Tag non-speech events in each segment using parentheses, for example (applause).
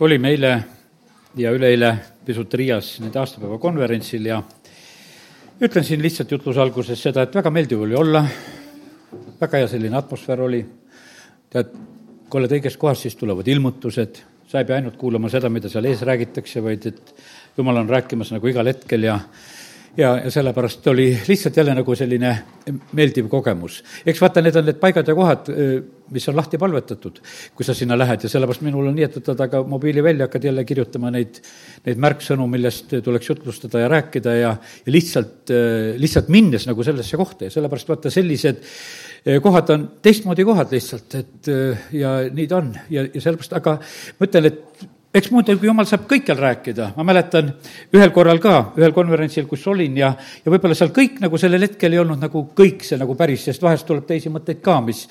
olime eile ja üleeile pisut Riias nende aastapäeva konverentsil ja ütlen siin lihtsalt jutluse alguses seda, et väga meeldiv oli olla, väga hea selline atmosfäär oli, tead, kui oled õiges kohas, siis tulevad ilmutused, sa ei pea ainult kuulama seda, mida seal ees räägitakse, vaid et jumal on rääkimas nagu igal hetkel ja ja, ja sellepärast oli lihtsalt jälle nagu selline meeldiv kogemus. eks vaata, need on need paigad ja kohad, mis on lahti palvetatud, kui sa sinna lähed. Ja sellepärast minul on nii, et võtad aga mobiili välja, hakkad jälle kirjutama neid, neid märksõnu, millest tuleks jutlustada ja rääkida ja, ja lihtsalt, lihtsalt minnes nagu sellesse kohta. Ja sellepärast vaata, sellised kohad on teistmoodi kohad lihtsalt, et ja nii ta on. Ja, ja sellepärast, aga ma ütlen, et eks muidugi jumal saab kõikjal rääkida, ma mäletan ühel korral ka, ühel konverentsil, kus olin ja, ja võib-olla seal kõik nagu sellel hetkel ei olnud nagu kõik see nagu päris, sest vahest tuleb teisi mõtteid ka, mis,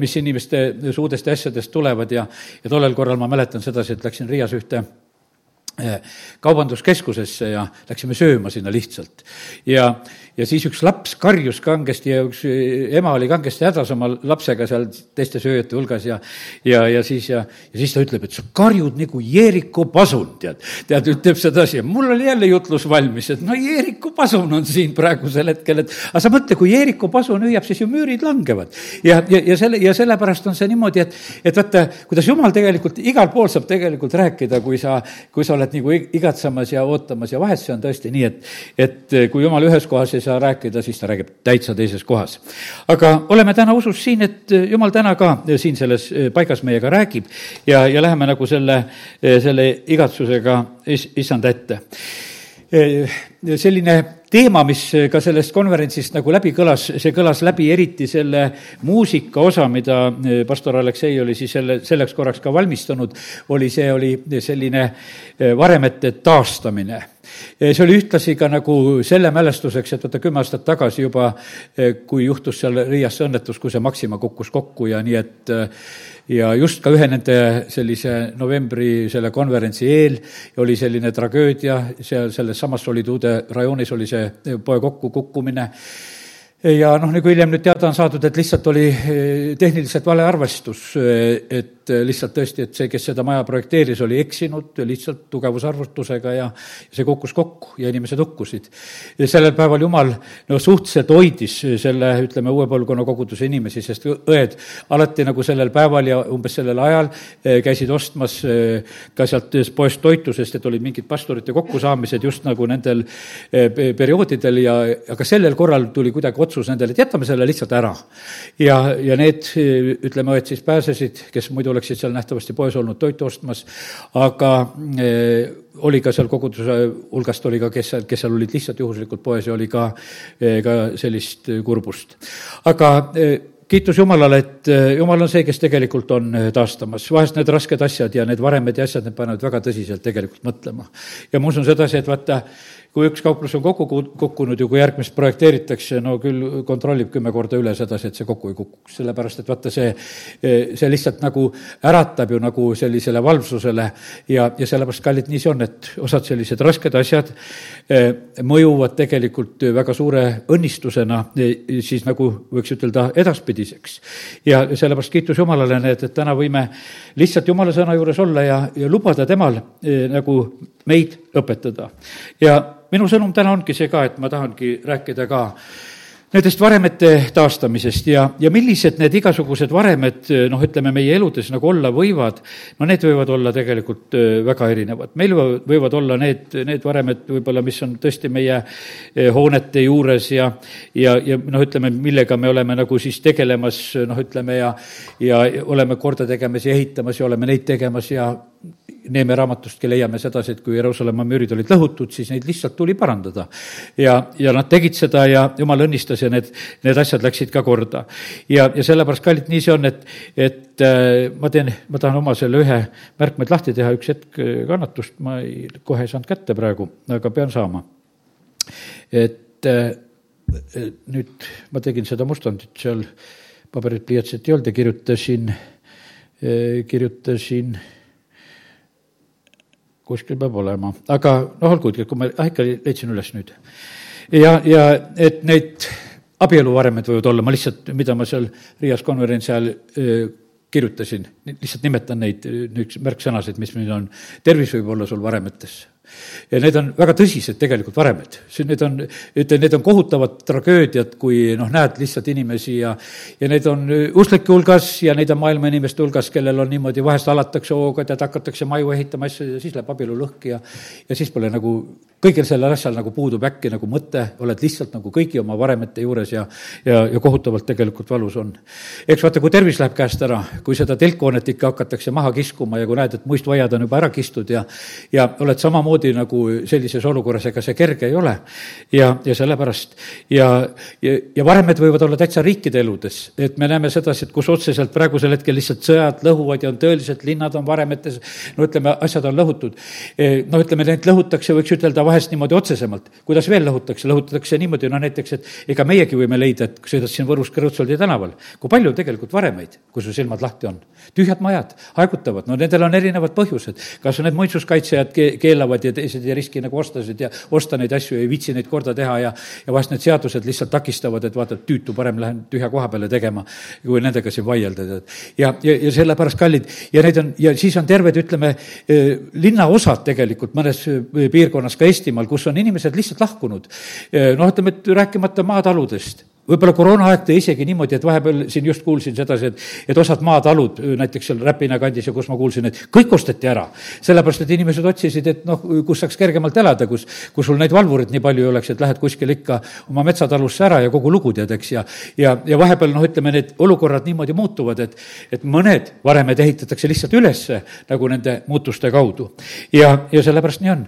mis inimeste suudest ja asjadest tulevad ja, ja tollel korral ma mäletan sedasi, et läksin Riias ühte eh, kaubanduskeskusesse ja läksime sööma sinna lihtsalt. ja, ja siis üks laps karjus kangesti ja üks ema oli kangesti hädas oma lapsega seal teiste sööjate hulgas ja ja, ja siis, ja, ja siis ta ütleb, et sa karjud nagu Jeeriku pasun, tead. tead, ütleb sedasi ja mul oli jälle jutlus valmis, et no Jeeriku pasun on siin praegusel hetkel, et aga sa mõtle, kui Jeeriku pasun hüüab, siis ju müürid langevad. ja, ja, ja selle, ja sellepärast on see niimoodi, et, et vaata, kuidas jumal tegelikult igal pool saab tegelikult rääkida, kui sa, kui sa oled nagu igatsemas ja ootamas ja vahest see on tõesti nii, et, et kui jumal ühes kohas ei saa rääkida, siis ta räägib täitsa teises kohas. aga oleme täna usus siin, et jumal täna ka siin selles paigas meiega räägib ja, ja läheme nagu selle, selle igatsusega is, issanda ette selline teema, mis ka sellest konverentsist nagu läbi kõlas, see kõlas läbi eriti selle muusika osa, mida pastor Aleksei oli siis selle, selleks korraks ka valmistanud, oli, see oli selline varemete taastamine see oli ühtlasi ka nagu selle mälestuseks, et vaata, kümme aastat tagasi juba, kui juhtus seal Riias see õnnetus, kui see Maxima kukkus kokku ja nii, et ja just ka ühe nende sellise novembri selle konverentsi eel oli selline tragöödia, seal selles samas Solidude rajoonis oli see poe kokkukukkumine ja noh, nagu hiljem nüüd teada on saadud, et lihtsalt oli tehniliselt vale arvestus, et et lihtsalt tõesti, et see, kes seda maja projekteeris, oli eksinud lihtsalt tugevusarvutusega ja see kukkus kokku ja inimesed hukkusid. ja sellel päeval Jumal no suhteliselt hoidis selle, ütleme, uue põlvkonna koguduse inimesi, sest õed alati nagu sellel päeval ja umbes sellel ajal eh, käisid ostmas eh, ka sealt poest toitu, sest et olid mingid pastorite kokkusaamised just nagu nendel eh, perioodidel ja, aga sellel korral tuli kuidagi otsus nendele, et jätame selle lihtsalt ära. ja, ja need, ütleme, õed siis pääsesid, kes muidu oleksid seal nähtavasti poes olnud toitu ostmas, aga eh, oli ka seal koguduse hulgast oli ka, kes seal, kes seal olid lihtsalt juhuslikult poes ja oli ka, eh, ka sellist kurbust. aga eh, kiitus Jumalale, et Jumal on see, kes tegelikult on taastamas. vahest need rasked asjad ja need varemed ja asjad, need panevad väga tõsiselt tegelikult mõtlema. ja ma usun sedasi, et vaata, kui üks kauplus on kokku kukkunud ja kui järgmist projekteeritakse, no küll kontrollib kümme korda üle sedasi, et see kokku ei kukuks, sellepärast et vaata, see, see lihtsalt nagu äratab ju nagu sellisele valvsusele ja, ja sellepärast, kallid, nii see on, et osad sellised rasked asjad eh, mõjuvad tegelikult väga suure õnnistusena, eh, siis nagu võiks ütelda, edaspidiseks. ja sellepärast kiitus Jumalale, et, et täna võime lihtsalt Jumala sõna juures olla ja, ja lubada temal eh, nagu meid õpetada. ja minu sõnum täna ongi see ka, et ma tahangi rääkida ka nendest varemete taastamisest ja, ja millised need igasugused varemed, noh, ütleme, meie eludes nagu olla võivad, no need võivad olla tegelikult väga erinevad. meil võivad olla need, need varemed võib-olla, mis on tõesti meie hoonete juures ja, ja, ja noh, ütleme, millega me oleme nagu siis tegelemas, noh, ütleme, ja, ja oleme korda tegemas ja ehitamas ja oleme neid tegemas ja Neeme raamatustki leiame sedasi, et kui Jeruusalemma müürid olid lõhutud, siis neid lihtsalt tuli parandada. ja, ja nad tegid seda ja jumal õnnistas ja need, need asjad läksid ka korda. ja, ja sellepärast, kallid, nii see on, et, et äh, ma teen, ma tahan oma selle ühe märkmed lahti teha, üks hetk äh, kannatust ma ei, kohe ei saanud kätte praegu, aga pean saama. et äh, nüüd ma tegin seda mustandit seal, paberit, pliiatsit ei olnud ja kirjutasin, kirjutasin kuskil peab olema, aga noh, olgu, kui ma, ah ikka leidsin üles nüüd. ja, ja et neid abieluvaremed võivad olla, ma lihtsalt, mida ma seal Riias konverentsi ajal kirjutasin, lihtsalt nimetan neid, üks märksõnasid, mis meil on, tervis võib olla sul varemetes ja need on väga tõsised tegelikult varemed. see, need on, ütlen, need on kohutavad tragöödiad, kui noh, näed lihtsalt inimesi ja ja need on usklike hulgas ja neid on maailma inimeste hulgas, kellel on niimoodi, vahest alatakse hoogad ja hakatakse maju ehitama, asju ja siis läheb abielu lõhki ja ja siis pole nagu kõigil sellel asjal nagu puudub äkki nagu mõte, oled lihtsalt nagu kõigi oma varemete juures ja, ja, ja kohutavalt tegelikult valus on. eks vaata, kui tervis läheb käest ära, kui seda telkhoonet ikka hakatakse maha kiskuma ja kui näed, et muistvaiad on juba ära kistud ja, ja oled samamoodi nagu sellises olukorras, ega see kerge ei ole. ja, ja sellepärast ja, ja, ja varemed võivad olla täitsa riikide eludes, et me näeme sedasi, et kus otseselt praegusel hetkel lihtsalt sõjad lõhuvad ja on tõeliselt linnad on varemetes, no ütleme, asjad on lõhutud. no ütleme, neid lõhutakse, võiks ütelda vahest niimoodi otsesemalt. kuidas veel lõhutakse, lõhutatakse niimoodi, no näiteks, et ega meiegi võime leida, et sõidad siin Võrus Kõrutsoldi tänaval, kui palju tegelikult varemeid, kui su silmad lahti on. tühjad majad, haigutavad, no nendel on erinevad põhjused. kas need muinsuskaitsjad keelavad ja teised ei riski nagu ostasid ja osta neid asju, ei viitsi neid korda teha ja ja vahest need seadused lihtsalt takistavad, et vaata, tüütu, parem lähen tühja koha peale tegema, kui nendega siin vaielda, tead. ja, ja, ja sellepärast kallid ja neid on, ja siis on terved, ütleme, eh, linnaosad tegelikult mõnes eh, piirkonnas ka Eesti Eestimaal, kus on inimesed lihtsalt lahkunud. noh, ütleme, et rääkimata maataludest võib-olla koroonaaeg tõi isegi niimoodi, et vahepeal siin just kuulsin sedasi, et, et osad maatalud, näiteks seal Räpina kandis ja kus ma kuulsin, et kõik osteti ära. sellepärast, et inimesed otsisid, et noh, kus saaks kergemalt elada, kus, kus sul neid valvureid nii palju ei oleks, et lähed kuskile ikka oma metsatalusse ära ja kogu lugu tead, eks, ja ja, ja vahepeal noh, ütleme, need olukorrad niimoodi muutuvad, et, et mõned varemed ehitatakse lihtsalt ülesse nagu nende muutuste kaudu. ja, ja sellepärast nii on.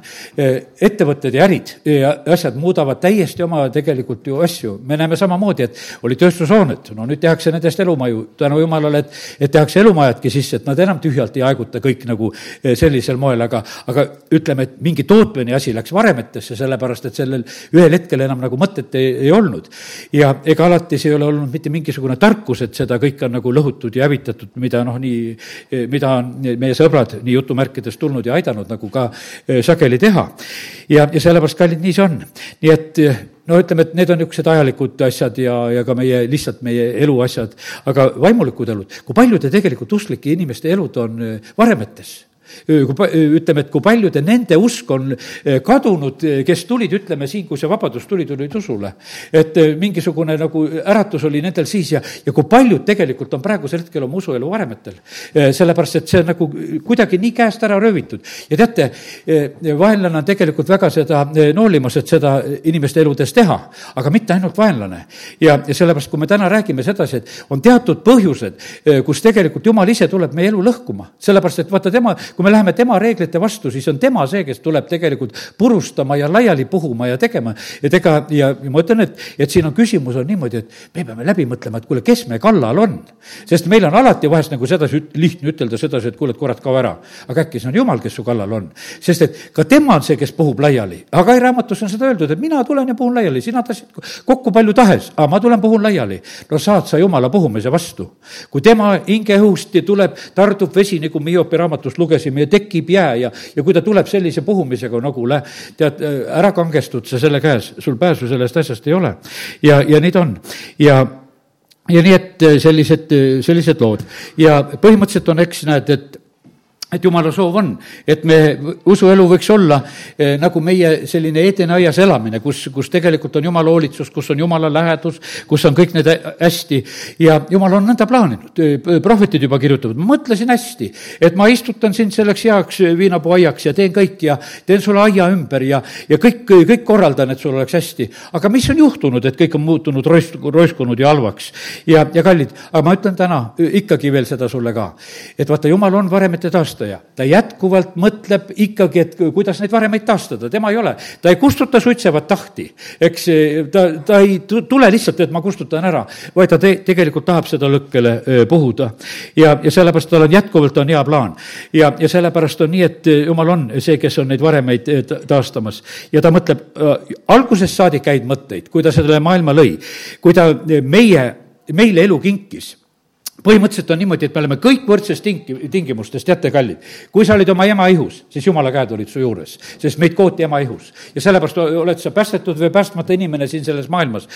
ettevõtted ja ärid ja asjad muudavad täiesti oma tegelikult ju asju, me näeme samamoodi, samamoodi, et oli tööstushooned, no nüüd tehakse nendest elumaju, tänu jumalale, et, et tehakse elumajadki sisse, et nad enam tühjalt ei haiguta kõik nagu eh, sellisel moel, aga, aga ütleme, et mingi tootmine asi läks varemetesse, sellepärast et sellel ühel hetkel enam nagu mõtet ei, ei olnud. ja ega alati see ei ole olnud mitte mingisugune tarkus, et seda kõike on nagu lõhutud ja hävitatud, mida noh, nii, eh, mida on meie sõbrad nii jutumärkides tulnud ja aidanud nagu ka eh, sageli teha. ja, ja sellepärast, kallid, nii see on. nii et no ütleme, et need on niisugused ajalikud asjad ja, ja ka meie, lihtsalt meie eluasjad, aga vaimulikud elud, kui paljude tegelikult usklike inimeste elud on eh, varemetes kui ütleme, et kui paljude nende usk on kadunud, kes tulid, ütleme siin, kui see vabadus tuli, tulid usule. et mingisugune nagu äratus oli nendel siis ja, ja kui paljud tegelikult on praegusel hetkel oma usuelu varemetel. sellepärast, et see on nagu kuidagi nii käest ära röövitud. ja teate, vaenlane on tegelikult väga seda noolimas, et seda inimeste eludes teha, aga mitte ainult vaenlane. ja, ja sellepärast, kui me täna räägime sedasi, et on teatud põhjused, kus tegelikult jumal ise tuleb meie elu lõhkuma, sellepärast et vaata, tema kui me läheme tema reeglite vastu, siis on tema see, kes tuleb tegelikult purustama ja laiali puhuma ja tegema. et ega, ja, ma ütlen, et, et siin on küsimus on niimoodi, et me peame läbi mõtlema, et kuule, kes me kallal on. sest meil on alati vahest nagu sedasi, lihtne ütelda sedasi, et kuule, et kurat, kao ära. aga äkki see on jumal, kes su kallal on. sest et ka tema on see, kes puhub laiali. aga raamatus on seda öeldud, et mina tulen ja puhun laiali, sina tahtsid kokku palju tahes, aga ma tulen, puhun laiali. no saad sa jumala puhumise vastu. kui tema hingeõhust tuleb, tardub vesi, nagu me Hiopi raamatust lugesime, lugesime ja tekib jää ja, ja kui ta tuleb sellise puhumisega nagu lä-, tead, ära kangestud sa selle käes, sul pääsu sellest asjast ei ole. ja, ja nii ta on ja ja nii, et sellised, sellised lood ja põhimõtteliselt on, eks näed, et et jumala soov on, et me, usuelu võiks olla eh, nagu meie selline Edeni aias elamine, kus, kus tegelikult on jumala hoolitsus, kus on jumala lähedus, kus on kõik need hästi ja jumal on nõnda plaaninud. prohvetid juba kirjutavad, ma mõtlesin hästi, et ma istutan sind selleks heaks viinapuuaiaks ja teen kõik ja teen sulle aia ümber ja, ja kõik, kõik korraldan, et sul oleks hästi. aga mis on juhtunud, et kõik on muutunud roisk-, roiskunud ja halvaks? ja, ja kallid, aga ma ütlen täna ikkagi veel seda sulle ka, et vaata, jumal on varemete taastaja taastaja. ta jätkuvalt mõtleb ikkagi, et kuidas neid varemeid taastada, tema ei ole. ta ei kustuta suitsevat tahti, eks ta, ta ei tule lihtsalt, et ma kustutan ära, vaid ta te, tegelikult tahab seda lõkkele puhuda. ja, ja sellepärast tal on jätkuvalt on hea plaan. ja, ja sellepärast on nii, et jumal on see, kes on neid varemeid taastamas. ja ta mõtleb algusest saadik häid mõtteid, kui ta selle maailma lõi, kui ta meie, meile elu kinkis põhimõtteliselt on niimoodi, et me oleme kõik võrdses tingi-, tingimustes, teate, kallid. kui sa olid oma ema ihus, siis jumala käed olid su juures, sest meid kooti ema ihus. ja sellepärast oled sa päästetud või päästmata inimene siin selles maailmas.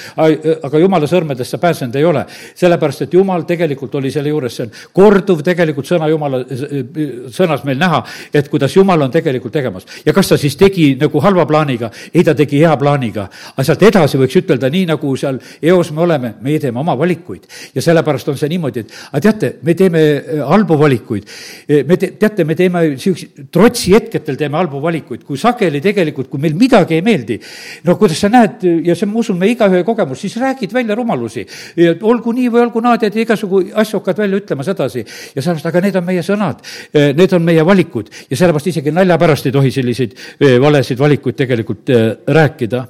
aga jumala sõrmedest sa pääsenud ei ole. sellepärast, et jumal tegelikult oli selle juures, see on korduv tegelikult sõna jumala, sõnas meil näha, et kuidas jumal on tegelikult tegemas. ja kas ta siis tegi nagu halva plaaniga? ei, ta tegi hea plaaniga. aga sealt edasi võiks ütelda, nii nagu seal eos me oleme, meie teeme oma valikuid. ja sellepärast on see niimoodi, et aga teate, me teeme äh, halbu valikuid. Äh, me te, teate, me teeme siukse, trotsi hetkedel teeme halbu valikuid, kui sageli tegelikult, kui meil midagi ei meeldi, no kuidas sa näed ja see ma usun, meie igaühe kogemus, siis räägid välja rumalusi. olgu nii või olgu naa, tead, igasugu asju hakkad välja ütlema sedasi. ja sellepärast, aga need on meie sõnad, äh, need on meie valikud ja sellepärast isegi nalja pärast ei tohi selliseid valesid valikuid tegelikult rääkida.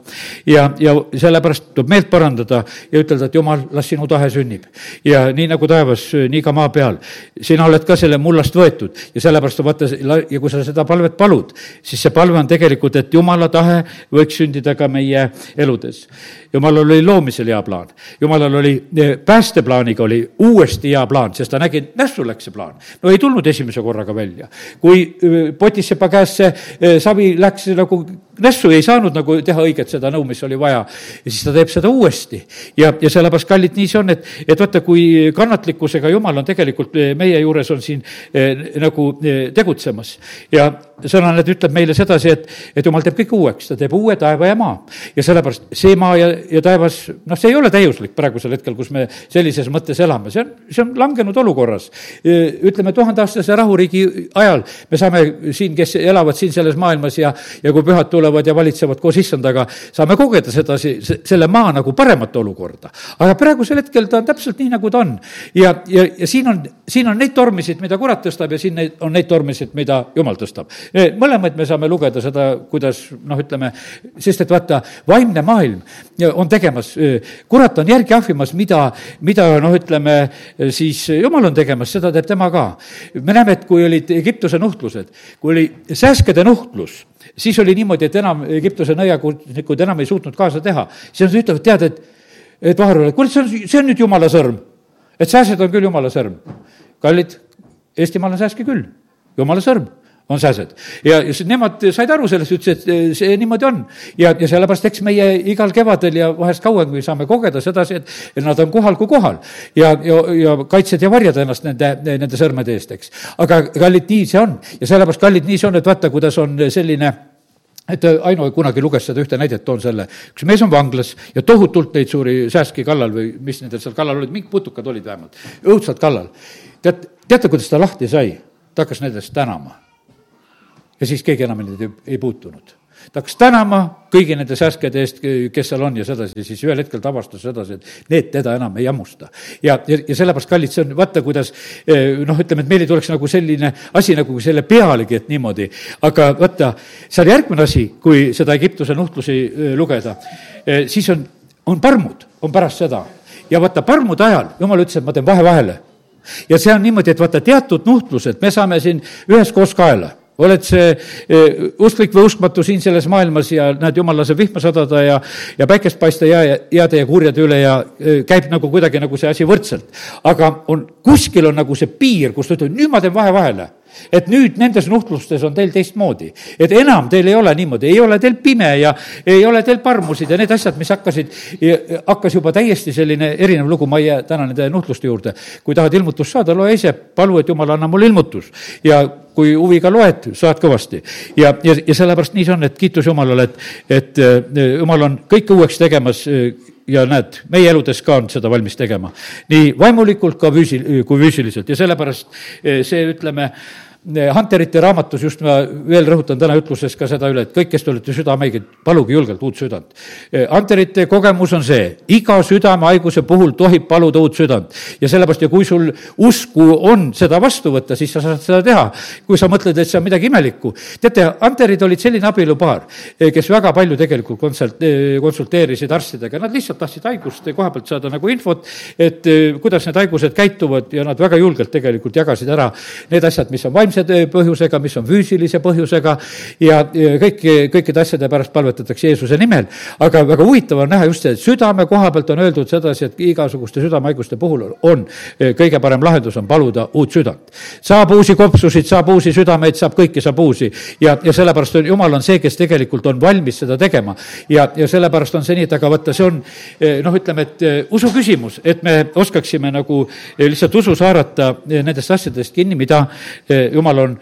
ja, ja sellepärast tuleb meelt parandada ja ütelda, et jumal, las sinu tahe sünnib. ja nii nagu taevas taevas, nii ka maa peal. sina oled ka selle mullast võetud ja sellepärast vaata, ja kui sa seda palvet palud, siis see palve on tegelikult, et jumala tahe võiks sündida ka meie eludes. jumalal oli loomisel hea plaan, jumalal oli eh, päästeplaaniga oli uuesti hea plaan, sest ta nägi, et nässu läks see plaan. no ei tulnud esimese korraga välja. kui eh, potissepa käest see eh, savi läks nagu nässu, ei saanud nagu teha õiget seda nõu, mis oli vaja, ja siis ta teeb seda uuesti. ja, ja sellepärast, kallid, nii see on, et, et vaata, kui kannatlik tegelikkusega Jumal on tegelikult eh, meie juures, on siin eh, nagu eh, tegutsemas. ja sõna nüüd ütleb meile sedasi, et, et Jumal teeb kõik uueks, ta teeb uue taeva ja maa. ja sellepärast see maa ja, ja taevas, noh, see ei ole täiuslik praegusel hetkel, kus me sellises mõttes elame, see on, see on langenud olukorras. ütleme, tuhandeaastase rahuriigi ajal me saame siin, kes elavad siin selles maailmas ja, ja kui pühad tulevad ja valitsevad koos issandaga, saame kogeda sedasi, selle maa nagu paremat olukorda. aga praegusel hetkel ta on täpselt nii, nagu ta on. ja, ja, ja siin on, siin on neid tormisid, mida kurat tõstab ja siin neid, on neid tormisid, mida jumal tõstab mõlemaid me saame lugeda seda, kuidas noh, ütleme, sest et vaata, vaimne maailm on tegemas, kurat on järgi ahvimas, mida, mida noh, ütleme siis jumal on tegemas, seda teeb tema ka. me näeme, et kui olid Egiptuse nuhtlused, kui oli sääskede nuhtlus, siis oli niimoodi, et enam Egiptuse nõiakunstnikud enam ei suutnud kaasa teha. siis nad ütlevad, tead, et, et vahepeal, kuule, see on, see on nüüd jumala sõrm. Et sääsed on küll jumala sõrm. kallid, Eestimaal on sääske küll, jumala sõrm on sääsed. ja, nemad said aru sellest, ütlesid, et see niimoodi on. ja, ja sellepärast, eks meie igal kevadel ja vahest kauemgi saame kogeda sedasi, et nad on kohal kui kohal. ja, ja, ja kaitsed ja varjad ennast nende, nende sõrmede eest, eks. aga kallid, nii see on. ja sellepärast, kallid, nii see on, et vaata, kuidas on selline et Aino kunagi luges seda ühte näidet, toon selle. üks mees on vanglas ja tohutult neid suuri sääski kallal või mis nendel seal kallal olid, mingid putukad olid vähemalt, õudselt kallal. tead, teate, kuidas ta lahti sai? ta hakkas nendest tänama ja siis keegi enam neid ei, ei puutunud ta hakkas tänama kõigi nende sääskede eest, kes seal on ja sedasi, siis ühel hetkel ta avastas sedasi, et need teda enam ei hammusta. ja, ja, ja sellepärast, kallid, see on, vaata, kuidas eh, noh, ütleme, et meil ei tuleks nagu selline asi nagu selle pealegi, et niimoodi. aga vaata, seal järgmine asi, kui seda Egiptuse nuhtlusi eh, lugeda, eh, siis on, on parmud, on pärast seda. ja vaata, parmude ajal jumal ütles, et ma teen vahe vahele. ja see on niimoodi, et vaata, teatud nuhtlused me saame siin üheskoos kaela oled see e, usklik või uskmatu siin selles maailmas ja näed, jumal laseb vihma sadada ja, ja päikest paista ja, ja heade ja kurjade üle ja e, käib nagu kuidagi nagu see asi võrdselt. aga on, kuskil on nagu see piir, kus ta ütleb, nüüd ma teen vahe vahele et nüüd nendes nuhtlustes on teil teistmoodi. et enam teil ei ole niimoodi, ei ole teil pime ja ei ole teil parmusid ja need asjad, mis hakkasid, hakkas juba täiesti selline erinev lugu, ma ei jää täna nende nuhtluste juurde. kui tahad ilmutust saada, loe ise, palu, et jumal, anna mulle ilmutus. ja kui huviga loed, saad kõvasti. ja, ja, ja sellepärast nii see on, et kiitus Jumalale, et, et äh, Jumal on kõike uueks tegemas äh, ja näed, meie eludes ka on seda valmis tegema. nii vaimulikult ka füüsil-, kui füüsiliselt ja sellepärast äh, see, ütleme, Hunterite raamatus just ma veel rõhutan täna ütluses ka seda üle, et kõik, kes te olete südamehaiged, paluge julgelt uut südant. Hunterite kogemus on see, iga südamehaiguse puhul tohib paluda uut südant. ja sellepärast, ja kui sul usku on seda vastu võtta, siis sa saad seda teha. kui sa mõtled, et see on midagi imelikku. teate, Hunterid olid selline abielupaar, kes väga palju tegelikult konsult-, konsulteerisid arstidega, nad lihtsalt tahtsid haiguste koha pealt saada nagu infot, et kuidas need haigused käituvad ja nad väga julgelt tegelikult jagasid ära need asjad, mis on vaimsed vaimse põhjusega, mis on füüsilise põhjusega ja, kõiki, kõikide asjade pärast palvetatakse Jeesuse nimel. aga väga huvitav on näha just see, et südame koha pealt on öeldud sedasi, et igasuguste südamehaiguste puhul on kõige parem lahendus on paluda uut südant. saab uusi kopsusid, saab uusi südameid, saab kõike, saab uusi ja, ja sellepärast on, Jumal on see, kes tegelikult on valmis seda tegema. ja, ja sellepärast on see nii, et aga vaata, see on noh, ütleme, et usu küsimus, et me oskaksime nagu lihtsalt usus haarata nendest asjadest kinni, mida Jumal on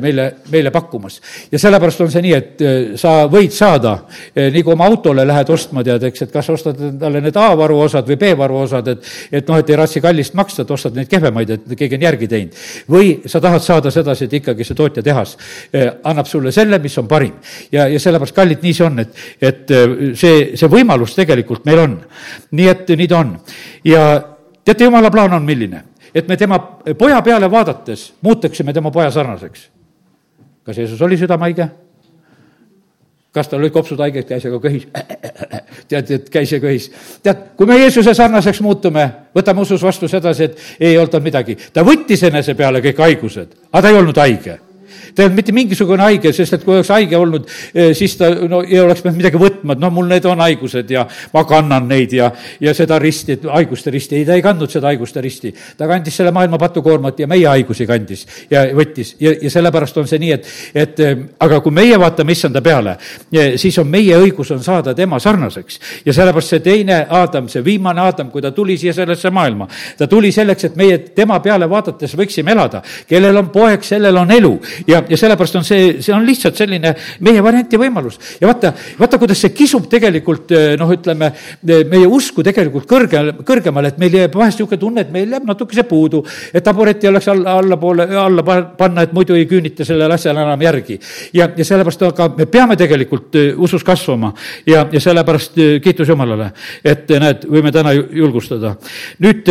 meile, meile pakkumas. ja sellepärast on see nii, et sa võid saada, nii kui oma autole lähed ostma, tead, eks, et kas ostad endale need A-varu osad või B-varu osad, et, et noh, et ei raatsi kallist maksta, et ostad neid kehvemaid, et keegi on järgi teinud. või sa tahad saada sedasi, et ikkagi see tootjatehas annab sulle selle, mis on parim. ja, ja sellepärast, kallid, nii see on, et, et see, see võimalus tegelikult meil on. nii et nii ta on. ja teate, jumala plaan on milline? Et me tema poja peale vaadates muutuksime tema poja sarnaseks. kas Jeesus oli südamehaige? kas tal olid kopsud haiged, käis aga köhis? (clears throat) tead, et käis ja köhis. tead, kui me Jeesuse sarnaseks muutume, võtame usus vastu sedasi, et ei olnud tal midagi. ta võttis enese peale kõik haigused, aga ta ei olnud haige olnud mitte mingisugune haige, sest et kui oleks haige olnud, eh, siis ta no ei oleks pidanud midagi võtma, et noh, mul need on haigused ja ma kannan neid ja, ja seda risti, haiguste risti. ei, ta ei kandnud seda haiguste risti. ta kandis selle maailma patukoormat ja meie haigusi kandis ja võttis ja, ja sellepärast on see nii, et, et eh, aga kui meie vaatame issanda peale, eh, siis on meie õigus on saada tema sarnaseks. ja sellepärast see teine Aadam, see viimane Aadam, kui ta tuli siia sellesse maailma, ta tuli selleks, et meie tema peale vaadates võiksime elada. kellel on poeg, sellel on elu ja, ja sellepärast on see, see on lihtsalt selline meie varianti võimalus. ja vaata, vaata, kuidas see kisub tegelikult eh, noh, ütleme meie usku tegelikult kõrge, kõrgemale, et meil jääb vahest niisugune tunne, et meil jääb natukese puudu, et tabureti oleks alla, allapoole, alla panna, et muidu ei küünita sellele asjale enam järgi. ja, ja sellepärast aga me peame tegelikult eh, usus kasvama ja, ja sellepärast eh, kiitus Jumalale, et näed, võime täna julgustada. nüüd,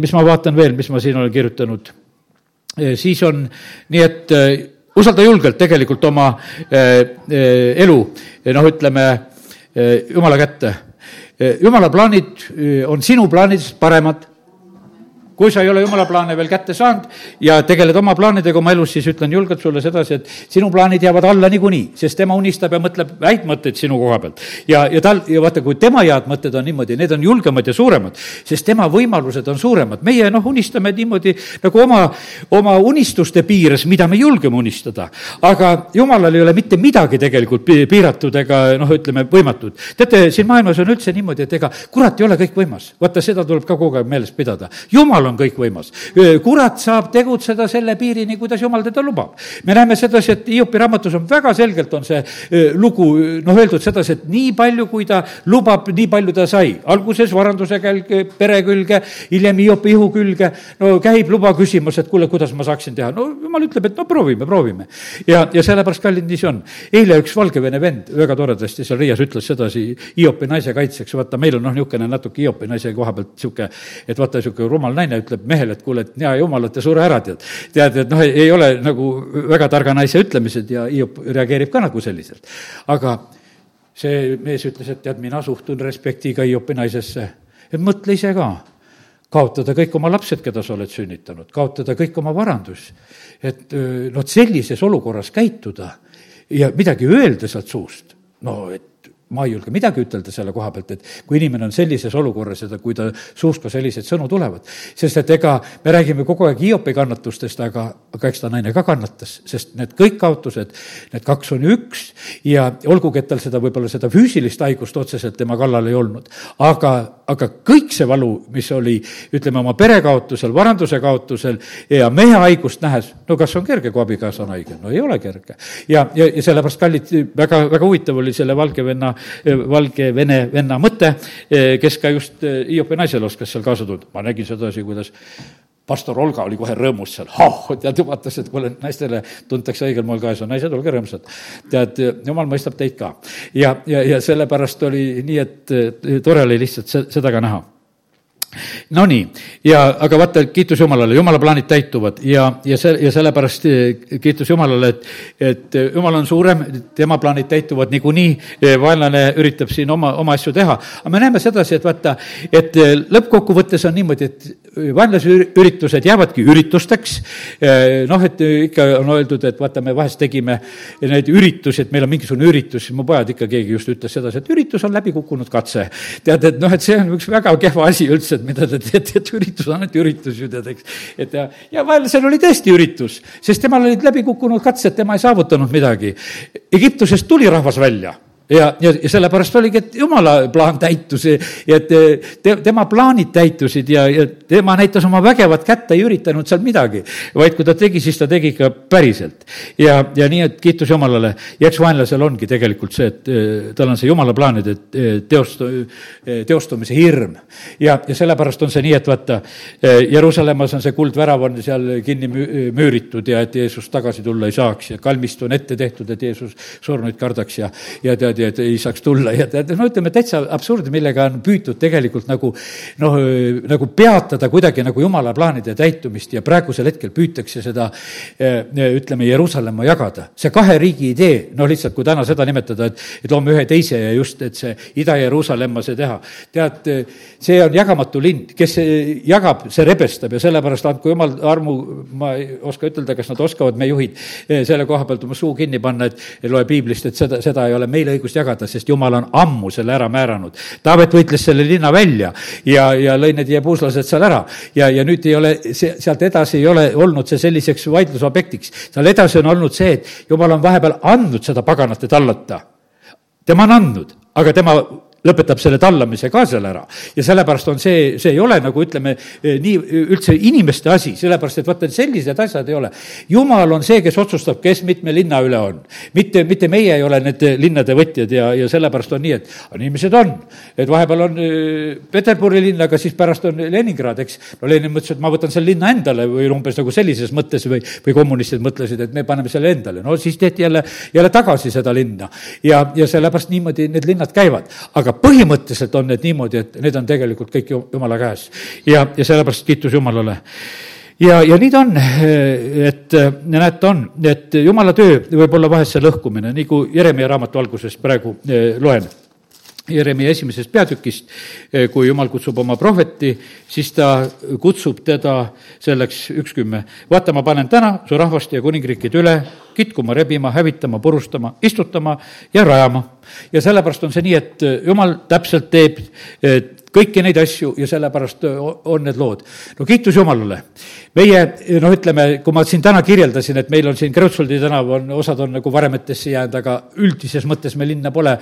mis ma vaatan veel, mis ma siin olen kirjutanud siis on nii, et usalda julgelt tegelikult oma elu, noh, ütleme, jumala kätte. jumala plaanid on sinu plaanidest paremad kui sa ei ole jumala plaane veel kätte saanud ja tegeled oma plaanidega oma elus, siis ütlen julgelt sulle sedasi, et sinu plaanid jäävad alla niikuinii, sest tema unistab ja mõtleb häid mõtteid sinu koha pealt. ja, ja tal, ja vaata, kui tema head mõtted on niimoodi, need on julgemad ja suuremad, sest tema võimalused on suuremad. meie noh, unistame niimoodi nagu oma, oma unistuste piires, mida me julgeme unistada. aga jumalal ei ole mitte midagi tegelikult piiratud ega noh, ütleme võimatut. teate, siin maailmas on üldse niimoodi, et ega kurat ei ole kõikvõimas. vaata, seda tuleb ka kogu aeg meeles pidada. jumal on kõikvõimas. kurat saab tegutseda selle piirini, kuidas jumal teda lubab. me näeme sedasi, et Hiopi raamatus on väga selgelt on see lugu noh, öeldud sedasi, et nii palju, kui ta lubab, nii palju ta sai. alguses varanduse külge, pere külge, hiljem Hiopi ihu külge, no käib luba küsimas, et kuule, kuidas ma saaksin teha. no jumal ütleb, et no proovime, proovime. ja, ja sellepärast, kallid, nii see on. eile üks Valgevene vend väga toredasti seal Riias ütles sedasi Hiopi naise kaitseks, vaata, meil on noh, niisugune natuke Hiopi naise koha pealt niisugune, et vaata, niisugune rumal naine ütleb mehele, et kuule, et hea jumal, et sure ära, tead. tead, et noh, ei ole nagu väga targa naise ütlemised ja Hiop reageerib ka nagu selliselt. aga see mees ütles, et tead, mina suhtun respektiga Hiopi naisesse, et mõtle ise ka kaotada kõik oma lapsed, keda sa oled sünnitanud, kaotada kõik oma varandus. et noh, sellises olukorras käituda ja midagi öelda sealt suust, no et ma ei julge midagi ütelda selle koha pealt, et kui inimene on sellises olukorras ja ta, kui ta suust ka sellised sõnu tulevad. sest et ega me räägime kogu aeg Hiopi kannatustest, aga, aga eks ta naine ka kannatas, sest need kõik kaotused, need kaks on ju üks ja olgugi, et tal seda võib-olla seda füüsilist haigust otseselt tema kallal ei olnud, aga, aga kõik see valu, mis oli, ütleme, oma pere kaotusel, varanduse kaotusel ja mehe haigust nähes, no kas on kerge, kui abikaasa on haige? no ei ole kerge. ja, ja, ja sellepärast, kallid, väga, väga huvitav oli selle valgevenna Valgevene venna mõte, kes ka just Hiopi naisele oskas seal kaasa tunda. ma nägin sedasi, kuidas pastor Olga oli kohe rõõmus seal, oh, tead, jumatas, et kuule, naistele tuntakse õigel moel kaasa, naised, olge rõõmsad. tead, jumal mõistab teid ka. ja, ja, ja sellepärast oli nii, et tore oli lihtsalt seda ka näha Nonii, ja aga vaata, kiitus Jumalale, Jumala plaanid täituvad. Ja, ja see, ja sellepärast eh, kiitus Jumalale, et, et Jumal on suurem, tema plaanid täituvad niikuinii, eh, vaenlane üritab siin oma, oma asju teha. aga me näeme sedasi, et vaata, et eh, lõppkokkuvõttes on niimoodi, et vaenlase üritused jäävadki üritusteks, noh, et ikka on öeldud, et vaata, me vahest tegime neid üritusi, et meil on mingisugune üritus, mu pojad ikka, keegi just ütles sedasi, et üritus on läbi kukkunud katse. tead, et noh, et see on üks väga kehva asi üldse, et mida te teete, et üritus on ainult üritus ju tead, eks. et ja, ja vaenlasel oli tõesti üritus, sest temal olid läbi kukkunud katsed, tema ei saavutanud midagi. Egiptusest tuli rahvas välja ja, ja, sellepärast oligi, et jumala plaan täitus ja et te, tema plaanid täitusid ja, ja tema näitas oma vägevat kätt, ei üritanud seal midagi, vaid kui ta tegi, siis ta tegi ikka päriselt. ja, ja nii, et kiitus Jumalale ja eks vaenlasel ongi tegelikult see, et eh, tal on see Jumala plaanide eh, teost-, eh, teostumise hirm. ja, ja sellepärast on see nii, et vaata, Jeruusalemmas on see kuldvärav on seal kinni müüritud ja et Jeesus tagasi tulla ei saaks ja kalmistu on ette tehtud, et Jeesus surnuid kardaks ja, ja tead, niimoodi, et ei saaks tulla ja tead, no ütleme, täitsa absurdne, millega on püütud tegelikult nagu noh, nagu peatada kuidagi nagu jumala plaanide täitumist ja praegusel hetkel püütakse seda eh, ütleme, Jeruusalemma jagada. see kahe riigi idee, noh lihtsalt kui täna seda nimetada, et, et loome ühe teise ja just, et see Ida-Jeruusalemma see teha. tead, see on jagamatu linn, kes jagab, see rebestab ja sellepärast andku jumal armu, ma ei oska ütelda, kas nad oskavad, me juhid, eh, selle koha pealt oma suu kinni panna, et loe piiblist, et seda, seda ei ole meil õigus õigust jagada, sest jumal on ammu selle ära määranud. Taavet võitles selle linna välja ja, ja lõi need jebuuslased seal ära ja, ja nüüd ei ole, see, sealt edasi ei ole olnud see selliseks vaidlusobjektiks. seal edasi on olnud see, et jumal on vahepeal andnud seda paganate tallata. tema on andnud, aga tema lõpetab selle tallamise ka seal ära. ja sellepärast on see, see ei ole nagu ütleme, eh, nii üldse inimeste asi, sellepärast et vaata, sellised asjad ei ole. jumal on see, kes otsustab, kes mitme linna üle on. mitte, mitte meie ei ole need linnade võtjad ja, ja sellepärast on nii, et inimesed on. et vahepeal on eh, Peterburi linn, aga siis pärast on Leningrad, eks. no Lenin mõtles, et ma võtan selle linna endale või umbes nagu sellises mõttes või, või kommunistid mõtlesid, et me paneme selle endale. no siis tehti jälle, jälle tagasi seda linna. ja, ja sellepärast niimoodi need linnad käivad. aga aga põhimõtteliselt on need niimoodi, et need on tegelikult kõik jumala käes. ja, ja sellepärast kiitus Jumalale ja, ja nii ta on, et näed, ta on, et jumala töö võib olla vahest see lõhkumine, kui Jeremia raamatu algusest praegu eh, loen Jeremia esimesest peatükist, eh, kui jumal kutsub oma prohveti, siis ta kutsub teda selleks üks kümme. vaata, ma panen täna su rahvast ja kuningriikide üle kitkuma, rebima, hävitama, purustama, istutama ja rajama. ja sellepärast on see nii, et jumal täpselt teeb kõiki neid asju ja sellepärast on need lood. no kiitus Jumalale. meie, noh, ütleme, kui ma siin täna kirjeldasin, et meil on siin Kreutzwaldi tänav on, osad on nagu varemetesse jäänud, aga üldises mõttes me linna pole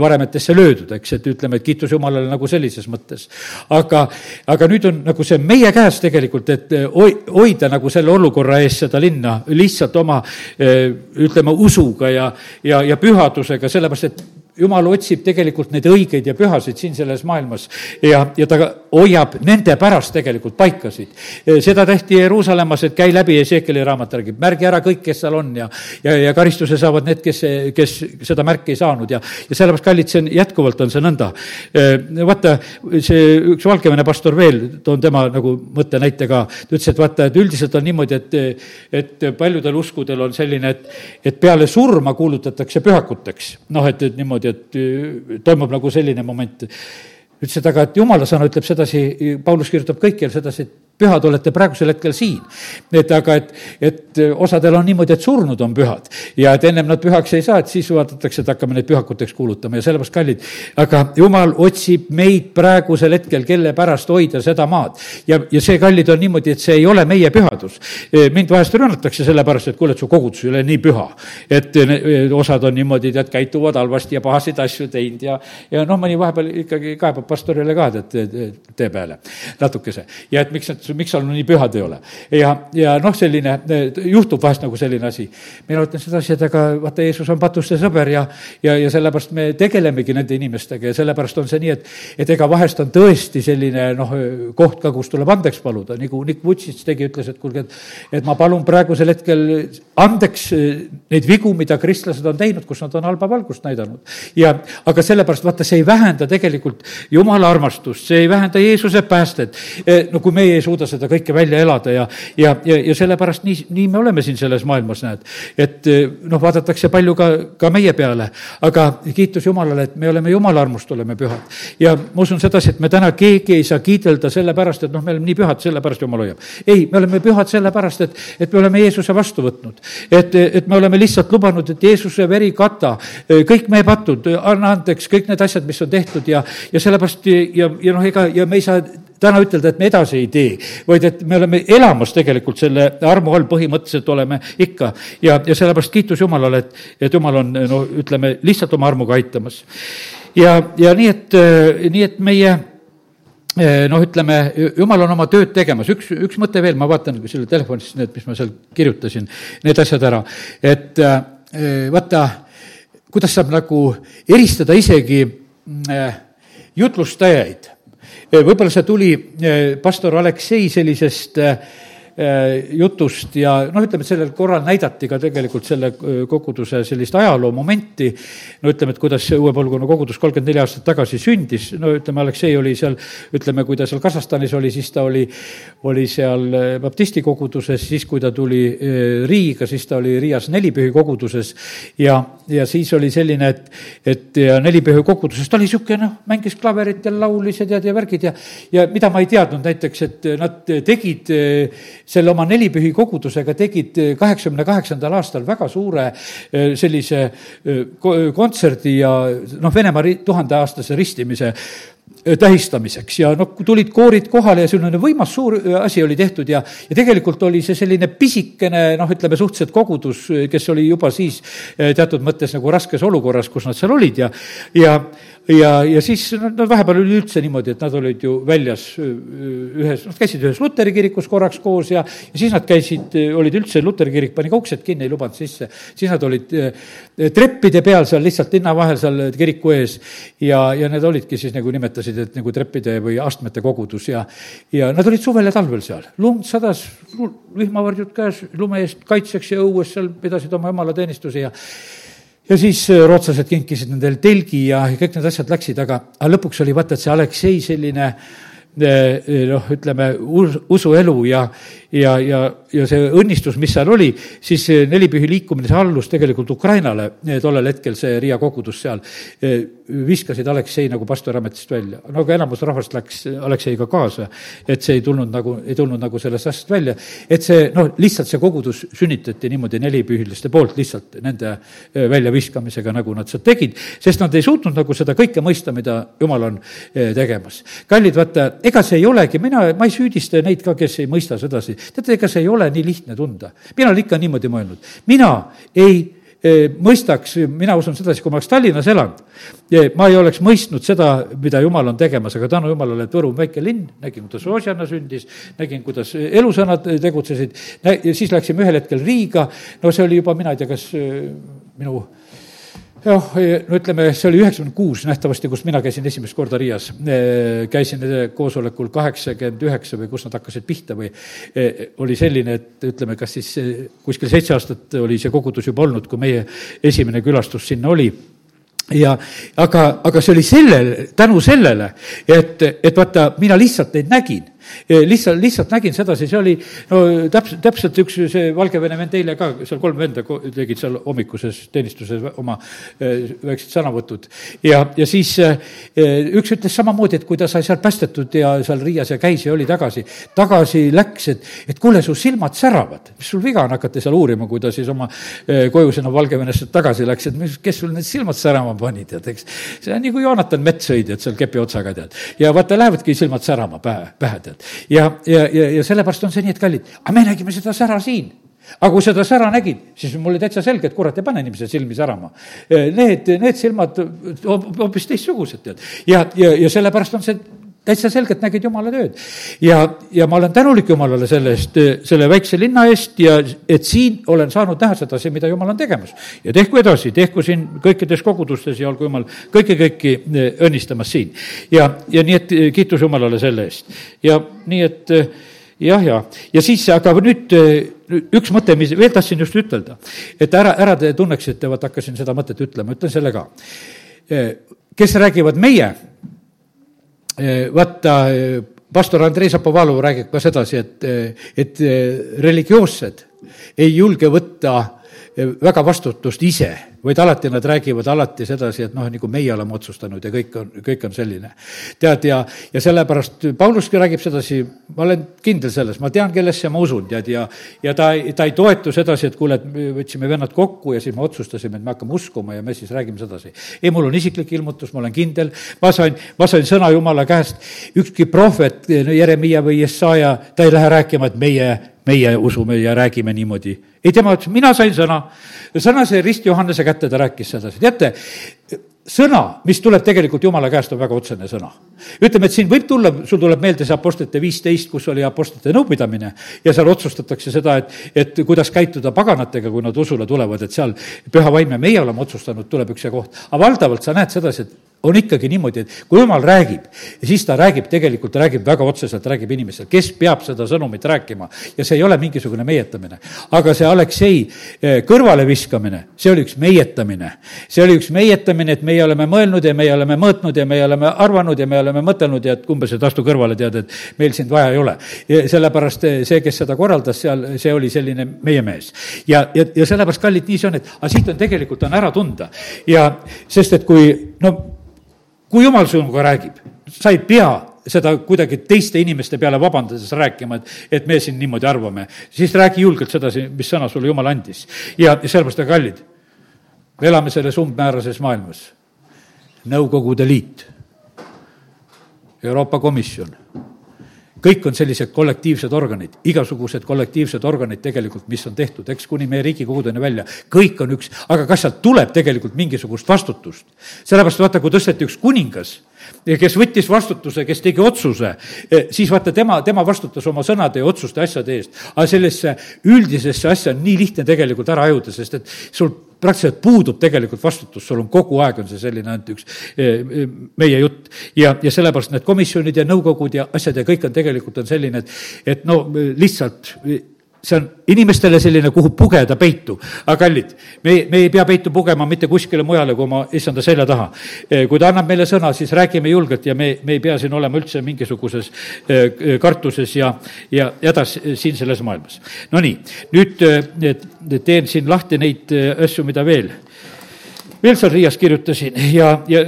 varemetesse löödud, eks, et ütleme, et kiitus Jumalale nagu sellises mõttes. aga, aga nüüd on nagu see meie käes tegelikult, et hoida nagu selle olukorra eest seda linna lihtsalt oma ütleme, usuga ja, ja, ja pühadusega, sellepärast et jumal otsib tegelikult neid õigeid ja pühasid siin selles maailmas ja, ja ta hoiab nende pärast tegelikult paikasid. seda tehti Jeruusalemmas, et käi läbi Ezekieli raamat räägib, märgi ära kõik, kes seal on ja, ja, ja karistuse saavad need, kes, kes seda märki ei saanud ja, ja sellepärast, kallid, see on, jätkuvalt on see nõnda. vaata, see üks Valgevene pastor veel, toon tema nagu mõttenäite ka, ta ütles, et vaata, et üldiselt on niimoodi, et, et paljudel uskudel on selline, et, et peale surma kuulutatakse pühakuteks. noh, et, et niimoodi, niimoodi, et toimub nagu selline moment. ütles, et aga, et jumala sõna ütleb sedasi, Paulus kirjutab kõikjal sedasi, et pühad olete praegusel hetkel siin. et aga, et, et osadel on niimoodi, et surnud on pühad ja et ennem nad pühaks ei saa, et siis vaadatakse, et hakkame neid pühakuteks kuulutama ja sellepärast, kallid, aga jumal otsib meid praegusel hetkel, kelle pärast hoida seda maad. ja, ja see, kallid, on niimoodi, et see ei ole meie pühadus. mind vahest rünnatakse sellepärast, et kuule, et su kogudus ei ole nii püha. et osad on niimoodi, tead, käituvad halvasti ja pahasid asju teinud ja, ja noh, mõni vahepeal ikkagi kaebab pastorile ka, tead, tee peale natukese. ja et miks nad et miks sa nii pühad ei ole. ja, ja noh, selline, juhtub vahest nagu selline asi. mina ütlen sedasi, et aga vaata, Jeesus on patuste sõber ja, ja, ja sellepärast me tegelemegi nende inimestega ja sellepärast on see nii, et, et ega vahest on tõesti selline noh, koht ka, kus tuleb andeks paluda, nagu Nick Vutšits tegi, ütles, et kuulge, et, et ma palun praegusel hetkel andeks neid vigu, mida kristlased on teinud, kus nad on halba valgust näidanud. ja, aga sellepärast vaata, see ei vähenda tegelikult jumala armastust, see ei vähenda Jeesuse päästet. Eh, no kui meie ei suuda seda kõike välja elada ja, ja, ja, ja sellepärast nii, nii me oleme siin selles maailmas, näed. et eh, noh, vaadatakse palju ka, ka meie peale, aga kiitus Jumalale, et me oleme Jumala armust, oleme pühad. ja ma usun sedasi, et me täna keegi ei saa kiidelda sellepärast, et noh, me oleme nii pühad, sellepärast Jumal hoiab. ei, me oleme pühad sellepärast, et, et me oleme Jeesuse vastu võtnud. et, et me oleme lihtsalt lubanud, et Jeesuse veri kata kõik meie patud, anna andeks kõik need asjad, mis on tehtud ja, ja sellepärast ja, ja noh, ega, ja me ei saa täna ütelda, et me edasi ei tee, vaid et me oleme elamas tegelikult selle armu all, põhimõtteliselt oleme ikka. ja, ja sellepärast kiitus Jumalale, et, et Jumal on, no ütleme, lihtsalt oma armuga aitamas. ja, ja nii, et, nii et meie noh, ütleme, jumal on oma tööd tegemas, üks, üks mõte veel, ma vaatan selle telefonist need, mis ma seal kirjutasin, need asjad ära, et vaata, kuidas saab nagu eristada isegi mm, jutlustajaid. Võib-olla see tuli eh, pastor Aleksei sellisest Äh, jutust ja noh, ütleme, et sellel korral näidati ka tegelikult selle äh, koguduse sellist ajaloomomenti, no ütleme, et kuidas uue põlvkonna kogudus kolmkümmend neli aastat tagasi sündis, no ütleme, Aleksei oli seal, ütleme, kui ta seal Kasahstanis oli, siis ta oli, oli seal äh, baptisti koguduses, siis kui ta tuli Riiga, siis ta oli Riias nelipühi koguduses. Ja, ja siis oli selline, et, et ja nelipühi koguduses ta oli niisugune noh, mängis klaverit ja laulis ja tead ja värgid ja, ja mida ma ei teadnud näiteks, et nad tegid selle oma nelipühi kogudusega tegid eh, kaheksakümne kaheksandal aastal väga suure eh, sellise eh, kontserdi ja noh, Venemaa tuhandeaastase ristimise tähistamiseks. Ja noh, tulid koorid kohale ja selline võimas suur asi oli tehtud ja, ja tegelikult oli see selline pisikene noh, ütleme suhteliselt kogudus, kes oli juba siis teatud mõttes nagu raskes olukorras, kus nad seal olid ja, ja ja, ja siis nad, nad vahepeal oli üldse niimoodi, et nad olid ju väljas ühes, nad käisid ühes luteri kirikus korraks koos ja, ja siis nad käisid, olid üldse, luteri kirik pani ka uksed kinni, ei lubanud sisse. siis nad olid treppide peal seal lihtsalt linna vahel seal kiriku ees ja, ja need olidki siis nagu nimetasid, et nagu treppide või astmete kogudus ja, ja nad olid suvel ja talvel seal, lund sadas, vihmavarjud käes, lume eest kaitseks ja õues seal pidasid oma jumalateenistusi ja ja siis äh, rootslased kinkisid nendele telgi ja kõik need asjad läksid, aga, aga lõpuks oli vaata, et see Aleksei selline äh, äh, noh, ütleme, usuelu ja, ja, ja, ja see õnnistus, mis seal oli, siis nelipühi liikumine, see allus tegelikult Ukrainale tollel hetkel, see Riia kogudus seal, viskasid Aleksei nagu pastorametist välja. no aga enamus rahvast läks Alekseiga kaasa, et see ei tulnud nagu, ei tulnud nagu sellest asjast välja. et see, noh, lihtsalt see kogudus sünnitati niimoodi nelipühiliste poolt lihtsalt nende väljaviskamisega, nagu nad seda tegid, sest nad ei suutnud nagu seda kõike mõista, mida jumal on tegemas. kallid, vaata, ega see ei olegi, mina, ma ei süüdista neid ka, kes ei mõista sedasi teate, ega see ei ole nii lihtne tunda. mina olen ikka niimoodi mõelnud. mina ei e, mõistaks, mina usun sedasi, kui ma oleks Tallinnas elanud, e, ma ei oleks mõistnud seda, mida jumal on tegemas, aga tänu jumalale, et Võru on väike linn, nägin, kuidas Roosianna sündis, nägin, kuidas elusõnad tegutsesid, siis läksime ühel hetkel Riiga, no see oli juba, mina ei tea, kas e, minu jah, no ütleme, see oli üheksakümmend kuus nähtavasti, kus mina käisin esimest korda Riias. käisin koosolekul kaheksakümmend üheksa või kus nad hakkasid pihta või oli selline, et ütleme, kas siis kuskil seitse aastat oli see kogudus juba olnud, kui meie esimene külastus sinna oli ja aga, aga see oli sellel, tänu sellele, et, et vaata, mina lihtsalt neid nägin lihtsalt, lihtsalt nägin sedasi, see oli no täpselt, täpselt üks see Valgevene vend eile ka, seal kolm venda tegid seal hommikuses teenistuses oma väiksed sõnavõtud. ja, ja siis üks ütles samamoodi, et kui ta sai sealt päästetud ja seal Riias ja käis ja oli tagasi, tagasi läks, et, et kuule, su silmad säravad, mis sul viga on, hakati seal uurima, kui ta siis oma koju sinna Valgevenesse tagasi läks, et mis, kes sul need silmad särama pani, tead, eks. see on nagu Joonatan Metssõidjad seal kepi otsaga, tead. ja vaata, lähevadki silmad särama pähe, pähe, tead. Ja, ja, ja, ja sellepärast on see nii, et kallid, aga me nägime seda sära siin aga kui seda sära nägid, siis mul oli täitsa selge, et kurat ei pane inimese silmi särama. Need, need silmad hoopis teistsugused, tead. ja, ja, ja sellepärast on see täitsa selgelt nägid Jumala tööd. ja, ja ma olen tänulik Jumalale selle eest, selle väikse linna eest ja et siin olen saanud näha sedasi, mida Jumal on tegemas. ja tehku edasi, tehku siin kõikides kogudustes ja olgu Jumal kõiki, kõiki eh, õnnistamas siin. ja, ja nii, et eh, kiitus Jumalale selle eest. ja nii, et eh, jah, ja, ja siis, aga nüüd üks mõte, mis veel tahtsin just ütelda, et ära, ära te tunneksite, vaat hakkasin seda mõtet ütlema, ütlen selle ka. kes räägivad meie vaata, eh, pastor Andrei Zapovalov räägib ka sedasi, et, eh, et religioossed ei julge võtta väga vastutust ise, vaid alati nad räägivad alati sedasi, et noh, nagu meie oleme otsustanud ja kõik on, kõik on selline. tead, ja, ja sellepärast Pauluski räägib sedasi, ma olen kindel selles, ma tean, kellesse ma usun, tead, ja ja ta, ta ei toetu sedasi, et kuule, et me võtsime vennad kokku ja siis me otsustasime, et me hakkame uskuma ja me siis räägime sedasi. ei, mul on isiklik ilmutus, ma olen kindel, ma sain, ma sain sõna Jumala käest, ükski prohvet, Jeremiah või Jesaja, ta ei lähe rääkima, et meie meie usume ja räägime niimoodi. ei, tema ütles, mina sain sõna. sõna sai Rist Johannese kätte, ta rääkis sedasi, teate, sõna, mis tuleb tegelikult Jumala käest, on väga otsene sõna. ütleme, et siin võib tulla, sul tuleb meelde see Apostlite viisteist, kus oli Apostlite nõupidamine ja seal otsustatakse seda, et, et kuidas käituda paganatega, kui nad usule tulevad, et seal püha vaim ja meie oleme otsustanud, tuleb üks see koht. aga valdavalt sa näed sedasi, et on ikkagi niimoodi, et kui jumal räägib, siis ta räägib tegelikult, räägib väga otseselt, räägib inimestele, kes peab seda sõnumit rääkima. ja see ei ole mingisugune meietamine. aga see Aleksei eh, kõrvaleviskamine, see oli üks meietamine. see oli üks meietamine, et meie oleme mõelnud ja meie oleme mõõtnud ja meie oleme arvanud ja me oleme mõtelnud ja et umbes, et astu kõrvale, tead, et meil sind vaja ei ole. sellepärast eh, see, kes seda korraldas seal, see oli selline meie mees. ja, ja, ja sellepärast, kallid, nii see on, et aga siit on tegelikult, on ära tunda. ja sest, et kui no kui jumal sinuga räägib, sa ei pea seda kuidagi teiste inimeste peale vabandades rääkima, et, et me siin niimoodi arvame, siis räägi julgelt sedasi, mis sõna sulle Jumal andis. ja, sellepärast, kallid, me elame selles umbmäärases maailmas. Nõukogude Liit, Euroopa Komisjon kõik on sellised kollektiivsed organid, igasugused kollektiivsed organid tegelikult, mis on tehtud, eks kuni meie Riigikogudeni välja, kõik on üks, aga kas sealt tuleb tegelikult mingisugust vastutust? sellepärast vaata, kui tõsteti üks kuningas, kes võttis vastutuse, kes tegi otsuse, eh, siis vaata, tema, tema vastutas oma sõnade ja otsuste asjade eest. aga sellesse üldisesse asja on nii lihtne tegelikult ära ajuda, sest et sul praktiliselt puudub tegelikult vastutus, sul on kogu aeg on see selline ainult üks eh, eh, meie jutt. ja, ja sellepärast need komisjonid ja nõukogud ja asjad ja kõik on tegelikult on selline, et, et no lihtsalt see on inimestele selline, kuhu pugeda peitu. aga kallid, me, me ei pea peitu pugema mitte kuskile mujale kui oma issanda selja taha. Eh, kui ta annab meile sõna, siis räägime julgelt ja me, me ei pea siin olema üldse mingisuguses eh, kartuses ja, ja hädas siin selles maailmas. Nonii, nüüd eh, teen siin lahti neid asju, mida veel, veel seal Riias kirjutasin ja, ja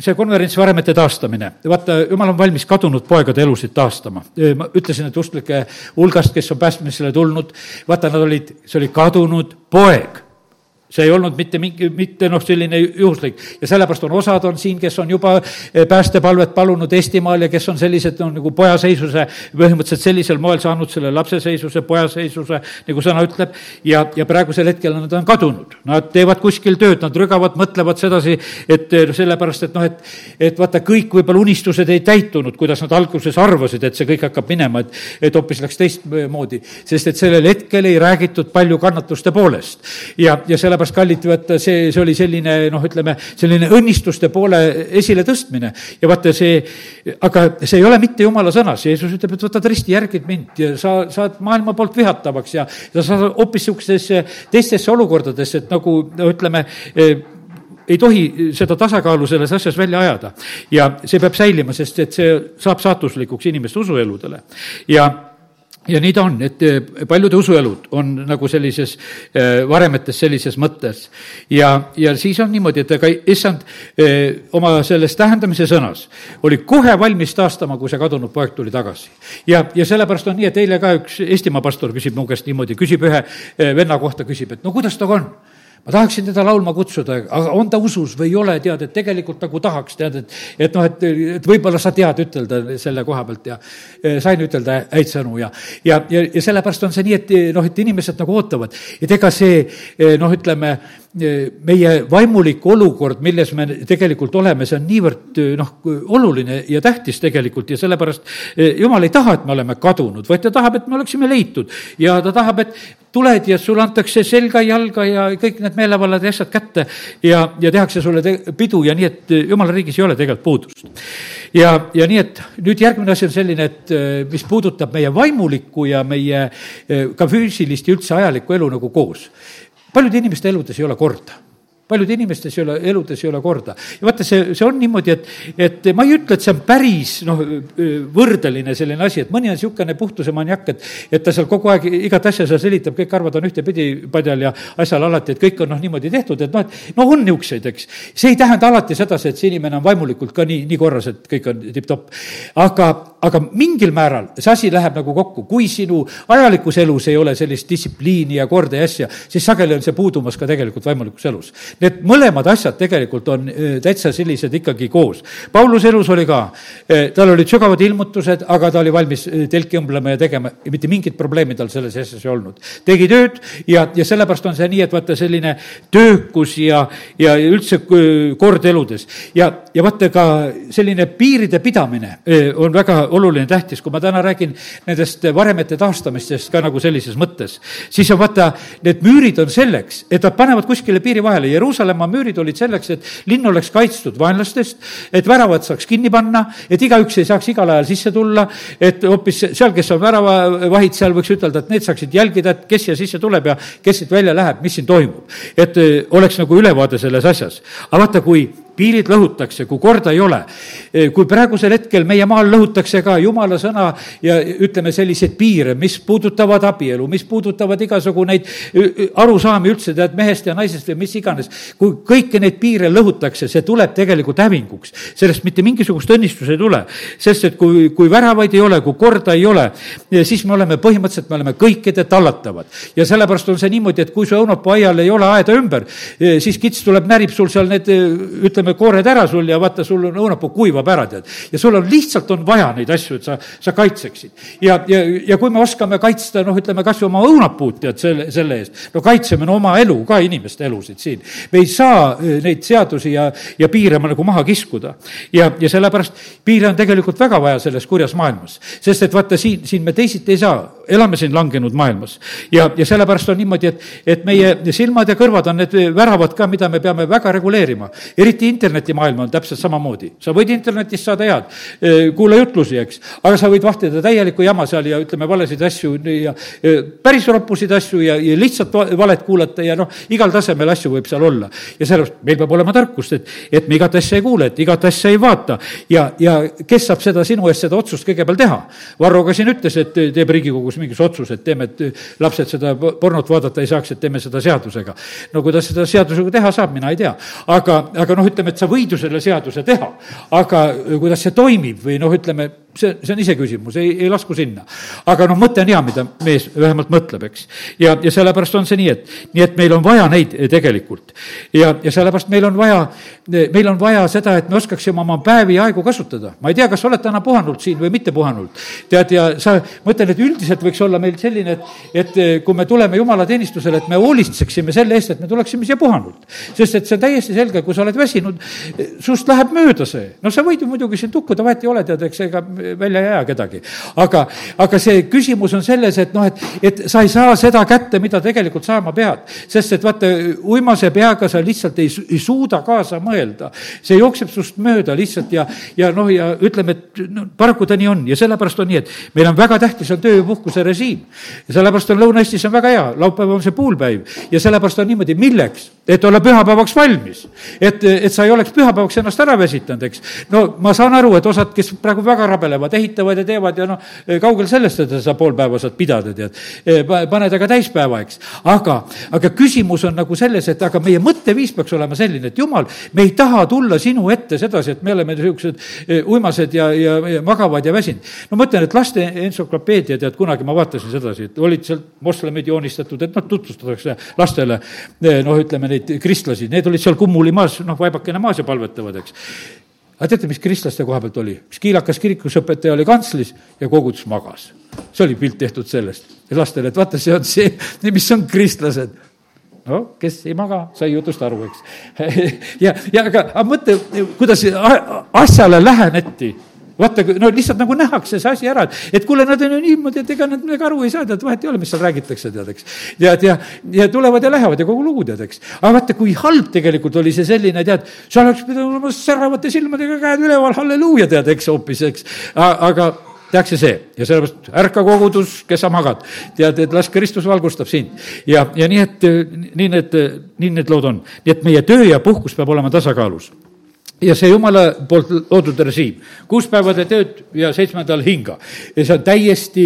see konverentsivaremete taastamine, vaata, jumal on valmis kadunud poegade elusid taastama. ma ütlesin, et usklike hulgast, kes on päästmisele tulnud, vaata, nad olid, see oli kadunud poeg see ei olnud mitte mingi, mitte noh, selline juhuslik ja sellepärast on osad on siin, kes on juba eh, päästepalvet palunud Eestimaal ja kes on sellised, no nagu pojaseisuse, põhimõtteliselt sellisel moel saanud selle lapseseisuse, pojaseisuse, nagu sõna ütleb, ja, ja praegusel hetkel nad on kadunud. Nad teevad kuskil tööd, nad rügavad, mõtlevad sedasi, et eh, sellepärast, et noh, et, et vaata, kõik võib-olla unistused ei täitunud, kuidas nad alguses arvasid, et see kõik hakkab minema, et, et hoopis läks teistmoodi, sest et sellel hetkel ei räägitud palju kannatuste poolest. ja, ja selle sellepärast, kallid, vaata, see, see oli selline noh, ütleme, selline õnnistuste poole esiletõstmine. ja vaata see, aga see ei ole mitte jumala sõnas, Jeesus ütleb, et võtad risti, järgid mind ja sa saad maailma poolt vihatavaks ja sa saad hoopis niisugustesse teistesse olukordadesse, et nagu ütleme, eh, ei tohi seda tasakaalu selles asjas välja ajada. ja see peab säilima, sest et see saab saatuslikuks inimeste usueludele. ja ja nii ta on, et eh, paljude usuelud on nagu sellises eh, varemetes sellises mõttes. ja, ja siis on niimoodi, et ega issand eh, oma selles tähendamise sõnas oli kohe valmis taastama, kui see kadunud poeg tuli tagasi. ja, ja sellepärast on nii, et eile ka üks Eestimaa pastor küsib mu käest niimoodi, küsib ühe venna kohta, küsib, et no kuidas temaga on ma tahaksin teda laulma kutsuda, aga on ta usus või ei ole, tead, et tegelikult nagu tahaks, tead, et, et noh, et, et võib-olla sa tead ütelda selle koha pealt ja e, sain ütelda häid sõnu ja, ja, ja, ja sellepärast on see nii, et noh, et inimesed nagu ootavad, et ega see noh, ütleme meie vaimulik olukord, milles me tegelikult oleme, see on niivõrd noh, oluline ja tähtis tegelikult ja sellepärast jumal ei taha, et me oleme kadunud, vaid ta tahab, et me oleksime leitud ja ta tahab, et tuled ja sulle antakse selga, jalga ja kõik need meelevallad ja asjad kätte ja, ja tehakse sulle te pidu ja nii, et jumala riigis ei ole tegelikult puudust. ja, ja nii, et nüüd järgmine asi on selline, et mis puudutab meie vaimulikku ja meie ka füüsilist ja üldse ajalikku elu nagu koos. Paljude inimeste eludes ei ole korda paljude inimestes ei ole, eludes ei ole korda. ja vaata, see, see on niimoodi, et, et ma ei ütle, et see on päris noh, võrdeline selline asi, et mõni on niisugune puhtuse maniak, et, et ta seal kogu aeg igat asja seal selitab, kõik arvavad, on ühtepidi padjal ja asjal alati, et kõik on noh, niimoodi tehtud, et noh, et no on niisuguseid, eks. see ei tähenda alati sedasi, et see inimene on vaimulikult ka nii, nii korras, et kõik on tipp-topp. aga, aga mingil määral see asi läheb nagu kokku, kui sinu ajalikus elus ei ole sellist distsipliini ja korda ja asja, siis sageli on see puudumas ka tegelikult vaimulikus elus Need mõlemad asjad tegelikult on äh, täitsa sellised ikkagi koos. Pauluse elus oli ka, äh, tal olid sügavad ilmutused, aga ta oli valmis äh, telki õmblema ja tegema mitte mingit probleemi tal selles asjas ei olnud. tegi tööd ja, ja sellepärast on see nii, et vaata, selline töökus ja, ja üldse kord eludes. ja, ja vaata ka selline piiride pidamine on väga oluline, tähtis, kui ma täna räägin nendest varemete taastamistest ka nagu sellises mõttes, siis on vaata, need müürid on selleks, et nad panevad kuskile piiri vahele, Jeruusalemma müürid olid selleks, et linn oleks kaitstud vaenlastest, et väravad saaks kinni panna, et igaüks ei saaks igal ajal sisse tulla, et hoopis seal, kes on väravavahid, seal võiks ütelda, et need saaksid jälgida, et kes siia sisse tuleb ja kes siit välja läheb, mis siin toimub. et eh, oleks nagu ülevaade selles asjas. aga vaata, kui piirid lõhutakse, kui korda ei ole. kui praegusel hetkel meie maal lõhutakse ka jumala sõna ja ütleme, selliseid piire, mis puudutavad abielu, mis puudutavad igasugu neid arusaami üldse, tead, mehest ja naisest või mis iganes, kui kõiki neid piire lõhutakse, see tuleb tegelikult hävinguks. sellest mitte mingisugust õnnistust ei tule, sest et kui, kui väravaid ei ole, kui korda ei ole, siis me oleme põhimõtteliselt, me oleme kõikide tallatavad. ja sellepärast on see niimoodi, et kui su õunapuu aial ei ole aeda ümber, siis kits tuleb, närib sul seal need, ütleme, võtame koored ära sul ja vaata, sul on õunapuu kuivab ära, tead. ja sul on lihtsalt on vaja neid asju, et sa, sa kaitseksid. ja, ja, ja kui me oskame kaitsta, noh, ütleme kas või oma õunapuud, tead, selle, selle eest, no kaitseme no oma elu ka, inimeste elusid siin. me ei saa eh, neid seadusi ja, ja piire nagu maha kiskuda. ja, ja sellepärast piire on tegelikult väga vaja selles kurjas maailmas. sest et vaata, siin, siin me teisiti ei saa, elame siin langenud maailmas. ja, ja sellepärast on niimoodi, et, et meie silmad ja kõrvad on need väravad ka, mida me peame väga reguleerima. eriti internetimaailm on täpselt samamoodi, sa võid internetist saada head, eh, kuula jutlusi, eks, aga sa võid vahtida täielikku jama seal ja ütleme, valesid asju ja päris roppusid asju ja, ja lihtsalt valet kuulata ja noh, igal tasemel asju võib seal olla. ja sellepärast meil peab olema tarkust, et, et me igat asja ei kuule, et igat asja ei vaata ja, ja kes saab seda sinu eest, seda otsust kõigepealt teha. Varro ka siin ütles, et teeb Riigikogus mingisuguse otsuse, et teeme, et lapsed seda pornot vaadata ei saaks, et teeme seda seadusega. no kuidas seda seadusega teha saab, mina ei tea. aga, aga noh, ütleme, et sa võid ju selle seaduse teha, aga kuidas see toimib või noh, ütleme, see, see on iseküsimus, ei, ei lasku sinna. aga noh, mõte on hea, mida mees vähemalt mõtleb, eks. ja, ja sellepärast on see nii, et, nii et meil on vaja neid tegelikult. ja, ja sellepärast meil on vaja, meil on vaja seda, et me oskaksime oma päevi ja aegu kasutada. ma ei tea, kas sa oled täna puhanud siin või mitte puhanud. tead, ja sa, ma ütlen, et üldiselt võiks olla meil selline, et, et kui me tuleme jumalateenistusele, et me hoolitseksime selle eest, et me tuleksime siia puhanult. sest et see on täiesti selge, kui sa oled väsinud, sust läheb mööda see. no sa võid ju muidugi siin tukkuda, vahet ei ole, tead, eks ega välja ei aja kedagi. aga, aga see küsimus on selles, et noh, et, et sa ei saa seda kätte, mida tegelikult saama pead. sest et vaata, uimase peaga sa lihtsalt ei, ei suuda kaasa mõelda. see jookseb sinust mööda lihtsalt ja, ja noh, ja ütleme, et no, paraku ta nii on ja sellepärast on nii, et meil on väga tähtis, on töö ja puhkuse režiim. ja sellepärast on Lõuna-Eestis on väga hea, laupäev on see puulpäev ja sellepärast on niimoodi, milleks? et olla pühapäevaks valmis. et, et sa ei oleks pühapäevaks ennast ära väsitanud, eks. no ma saan aru, et osad, kes praegu väga rabelevad, tegelevad, ehitavad ja teevad ja noh, kaugel sellest, et sa pool päeva saad pidada, tead. pane ta ka täispäeva, eks. aga, aga küsimus on nagu selles, et aga meie mõtteviis peaks olema selline, et jumal, me ei taha tulla sinu ette sedasi, et me oleme niisugused e, uimased ja, ja, ja magavad ja väsinud. no ma ütlen, et laste entsüklopeedia, tead, kunagi ma vaatasin sedasi, et olid seal moslemid joonistatud, et noh, tutvustatakse lastele e, noh, ütleme neid kristlasi, need olid seal kummuli maas, noh, vaibakene maas ja palvetavad, eks aga teate, mis kristlaste koha pealt oli? üks kiilakas kirikusõpetaja oli kantslis ja kogudus magas. see oli pilt tehtud sellest ja lastele, et vaata, see on see, (laughs) mis on kristlased. no kes ei maga, sai jutust aru, eks (laughs) ja, ja aga, aga mõtle, kuidas asjale läheneti vaata, no lihtsalt nagu nähakse see asi ära, et, et kuule, nad on ju niimoodi, et ega nad midagi aru ei saa, tead, vahet ei ole, mis seal räägitakse, tead, eks. tead, ja, ja tulevad ja lähevad ja kogu lugu, tead, eks. aga vaata, kui halb tegelikult oli see selline, tead, sa oleks pidanud olema säravate silmadega käed üleval, halleluuja, tead, eks, hoopis, eks. aga tehakse see ja sellepärast ärka kogudus, kes sa magad. tead, et las Kristus valgustab sind. ja, ja nii, et nii need, nii need lood on. nii et meie töö ja puhkus peab olema tasakaalus ja see jumala poolt loodud režiim, kuus päeva tee tööd ja seitsmendal hinga. ja see on täiesti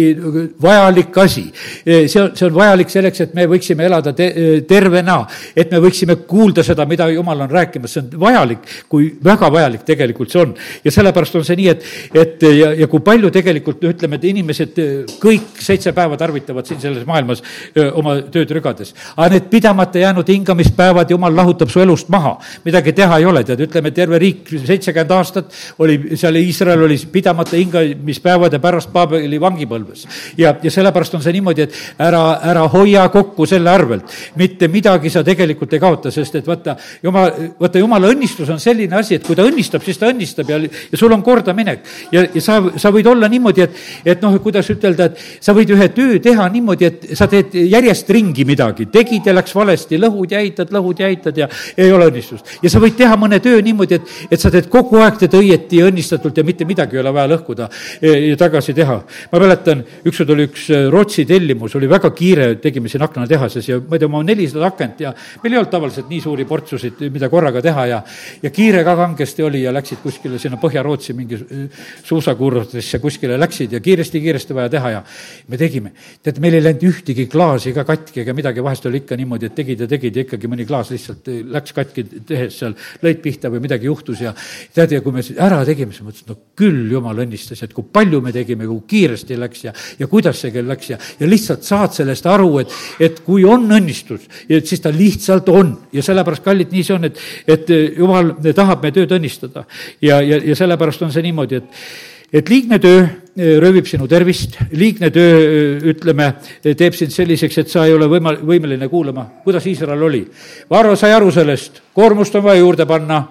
vajalik asi. see on, see on vajalik selleks, et me võiksime elada te, tervena, et me võiksime kuulda seda, mida jumal on rääkimas, see on vajalik, kui väga vajalik tegelikult see on. ja sellepärast on see nii, et, et ja, ja kui palju tegelikult ütleme, et inimesed kõik seitse päeva tarvitavad siin selles maailmas öö, oma tööd rügades. aga need pidamata jäänud hingamispäevad, jumal lahutab su elust maha, midagi teha ei ole, tead, ütleme terve riik seitsekümmend aastat oli seal Iisrael oli pidamata hingamispäevade pärast Paabeli vangipõlves. ja, ja sellepärast on see niimoodi, et ära, ära hoia kokku selle arvelt. mitte midagi sa tegelikult ei kaota, sest et vaata, jumal, vaata jumala õnnistus on selline asi, et kui ta õnnistab, siis ta õnnistab ja, ja sul on kordaminek. ja, ja sa, sa võid olla niimoodi, et, et noh, kuidas ütelda, et sa võid ühe töö teha niimoodi, et sa teed järjest ringi midagi, tegid ja läks valesti, lõhud ja ehitad, lõhud ja ehitad ja ei ole õnnistust. ja sa võid teha mõne töö niimoodi, et, et sa teed kogu aeg, teed õieti ja õnnistatult ja mitte midagi ei ole vaja lõhkuda e, ja tagasi teha. ma mäletan, ükskord oli üks e, Rootsi tellimus, oli väga kiire, tegime siin aknatehases ja ma ei tea, oma nelisada akent ja meil ei olnud tavaliselt nii suuri portsusid, mida korraga teha ja, ja kiire ka kangesti oli ja läksid kuskile sinna Põhja-Rootsi mingi e, suusakurvadesse kuskile läksid ja kiiresti-kiiresti vaja teha ja me tegime. tead, meil ei läinud ühtegi klaasi ka katki ega midagi, vahest oli ikka niimoodi, et tegid ja tegid ja ikkagi mõni klaas lihtsalt läks katki tehes seal, lõid pihta või midagi juhtus ja tead, ja kui me ära tegime, siis mõtlesin, no küll jumal õnnistas, et kui palju me tegime, kui kiiresti läks ja, ja kuidas see kell läks ja, ja lihtsalt saad sellest aru, et, et kui on õnnistus, et siis ta lihtsalt on ja sellepärast, kallid, nii see on, et, et jumal tahab meie tööd õnnistada. ja, ja, ja sellepärast on see niimoodi, et et liigne töö eh, röövib sinu tervist, liigne töö, eh, ütleme, teeb sind selliseks, et sa ei ole võima-, võimeline kuulama, kuidas Iisrael oli. Varro sai aru sellest, koormust on vaja juurde panna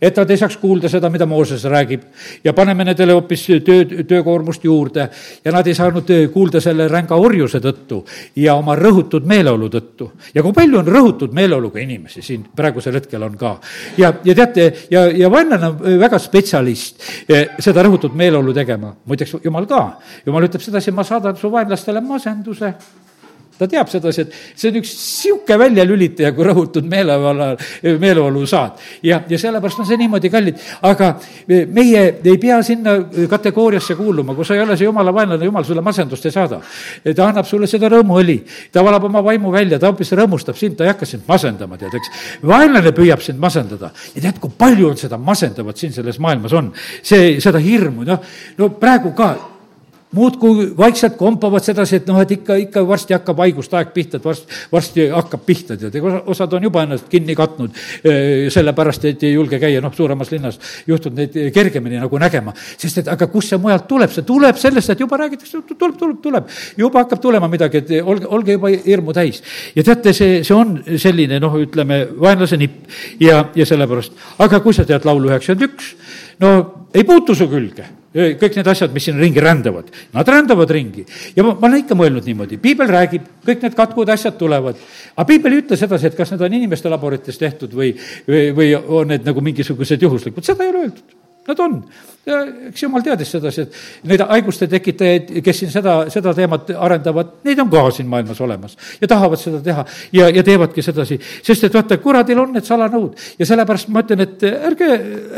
et nad ei saaks kuulda seda, mida Mooses räägib. ja paneme nendele hoopis töö, töökoormust juurde ja nad ei saanud kuulda selle ränga orjuse tõttu ja oma rõhutud meeleolu tõttu. ja kui palju on rõhutud meeleoluga inimesi siin praegusel hetkel on ka. ja, ja teate, ja, ja vaenlane on väga spetsialist eh, seda rõhutud meeleolu tegema. muideks jumal ka, jumal ütleb sedasi, ma saadan su vaenlastele masenduse ta teab sedasi, et see on üks sihuke väljalülitaja, kui rõhutud meelevalla, meeleolu saad. ja, ja sellepärast on see niimoodi kallid, aga meie ei pea sinna kategooriasse kuuluma, kui sa ei ole see jumala vaenlane, jumal sulle masendust ei saada. ta annab sulle seda rõõmuõli, ta valab oma vaimu välja, ta hoopis rõõmustab sind, ta ei hakka sind masendama, tead, eks. vaenlane püüab sind masendada ja tead, kui palju on seda masendavat siin selles maailmas on. see, seda hirmu, noh, no praegu ka muudkui vaikselt kompavad sedasi, et noh, et ikka, ikka varsti hakkab haigustaeg pihta, et varsti, varsti hakkab pihta, tead, ega osad on juba ennast kinni katnud sellepärast, et ei julge käia, noh, suuremas linnas juhtunud neid kergemini nagu nägema. sest et aga kust see mujalt tuleb, see tuleb sellest, et juba räägitakse, tuleb, tuleb, tuleb. juba hakkab tulema midagi, et olge, olge juba hirmu täis. ja teate, see, see on selline noh, ütleme, vaenlase nipp ja, ja sellepärast, aga kui sa tead laulu üheksakümmend üks, no ei puutu su külge kõik need asjad, mis siin ringi rändavad, nad rändavad ringi. ja ma, ma olen ikka mõelnud niimoodi, piibel räägib, kõik need katkud, asjad tulevad. aga piibel ei ütle sedasi, et kas need on inimeste laborites tehtud või, või, või on need nagu mingisugused juhuslikud, seda ei ole öeldud. Nad on eks jumal teadis sedasi, et neid haiguste tekitajaid, kes siin seda, seda teemat arendavad, neid on ka siin maailmas olemas ja tahavad seda teha ja, ja teevadki sedasi, sest et vaata, kuradil on need salanõud ja sellepärast ma ütlen, et ärge,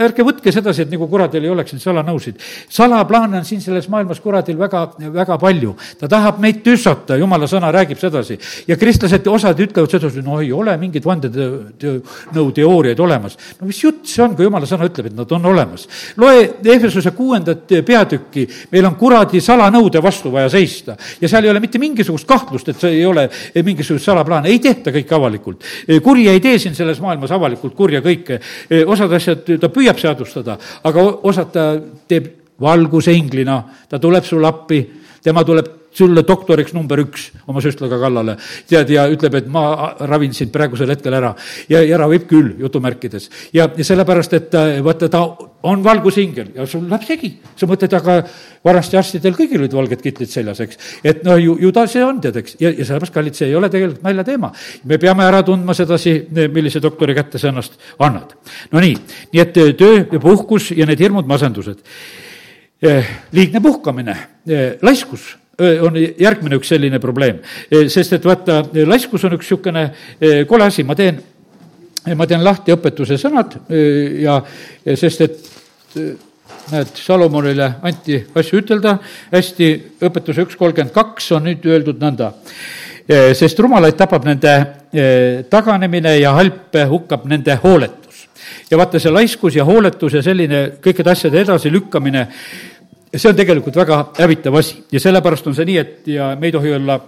ärge võtke sedasi, et nagu kuradil ei oleks neid salanõusid. salaplaane on siin selles maailmas kuradil väga, väga palju, ta tahab meid tüssata, jumala sõna räägib sedasi ja kristlased, osad ütlevad sedasi, no ei ole mingeid vandenõu teooriaid olemas. no mis jutt see on, kui jumala sõna ütleb, et nad on olemas. Loe Ehvesuse kuuendat peatükki, meil on kuradi salanõude vastu vaja seista. ja seal ei ole mitte mingisugust kahtlust, et see ei ole mingisugust salaplaane, ei tehta kõike avalikult. kuri ei tee siin selles maailmas avalikult kurja kõike, osad asjad ta püüab seadustada, aga osad ta teeb valgusenglina, ta tuleb sulle appi. Tema tuleb sulle doktoriks number üks oma süstlaga kallale. tead, ja ütleb, et ma ravin sind praegusel hetkel ära. ja, ja ravib küll, jutumärkides. ja, ja sellepärast, et vaata, ta on valgusingel ja sul läheb segi. sa mõtled, aga vanasti arstidel kõigil olid valged kitlid seljas, eks. et no ju, ju ta see on, tead, eks. ja, ja sellepärast, kallid, see ei ole tegelikult naljateema. me peame ära tundma sedasi, millise doktori kätte sa ennast annad. Nonii, nii et töö ja puhkus ja need hirmud, masendused. Eh, liigne puhkamine, eh, laiskus on järgmine üks selline probleem, sest et vaata, laiskus on üks niisugune kole asi, ma teen ma teen lahti õpetuse sõnad ja, sest et näed, Salomonile anti asju ütelda, hästi, õpetuse üks kolmkümmend kaks on nüüd öeldud nõnda. sest rumalaid tapab nende taganemine ja halpe hukkab nende hooletus. ja vaata, see laiskus ja hooletus ja selline kõikide asjade edasilükkamine, see on tegelikult väga hävitav asi ja sellepärast on see nii, et ja me ei tohi olla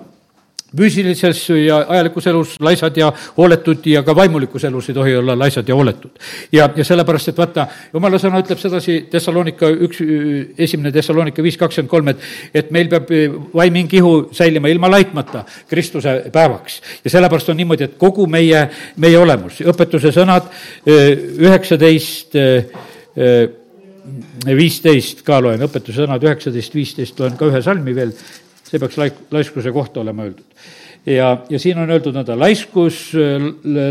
füüsilises ja ajalikus elus laisad ja hooletud ja ka vaimulikus elus ei tohi olla laisad ja hooletud. ja, ja sellepärast, et vaata, jumala sõna ütleb sedasi, Thessalonika üks, esimene Thessalonika viis kakskümmend kolm, et, et meil peab vaiming ihu säilima ilma laitmata Kristuse päevaks. ja sellepärast on niimoodi, et kogu meie, meie olemus, õpetuse sõnad, üheksateist, viisteist ka loen, õpetuse sõnad üheksateist, viisteist loen ka ühe salmi veel see peaks laik-, laiskuse kohta olema öeldud. ja, ja siin on öeldud nõnda, laiskus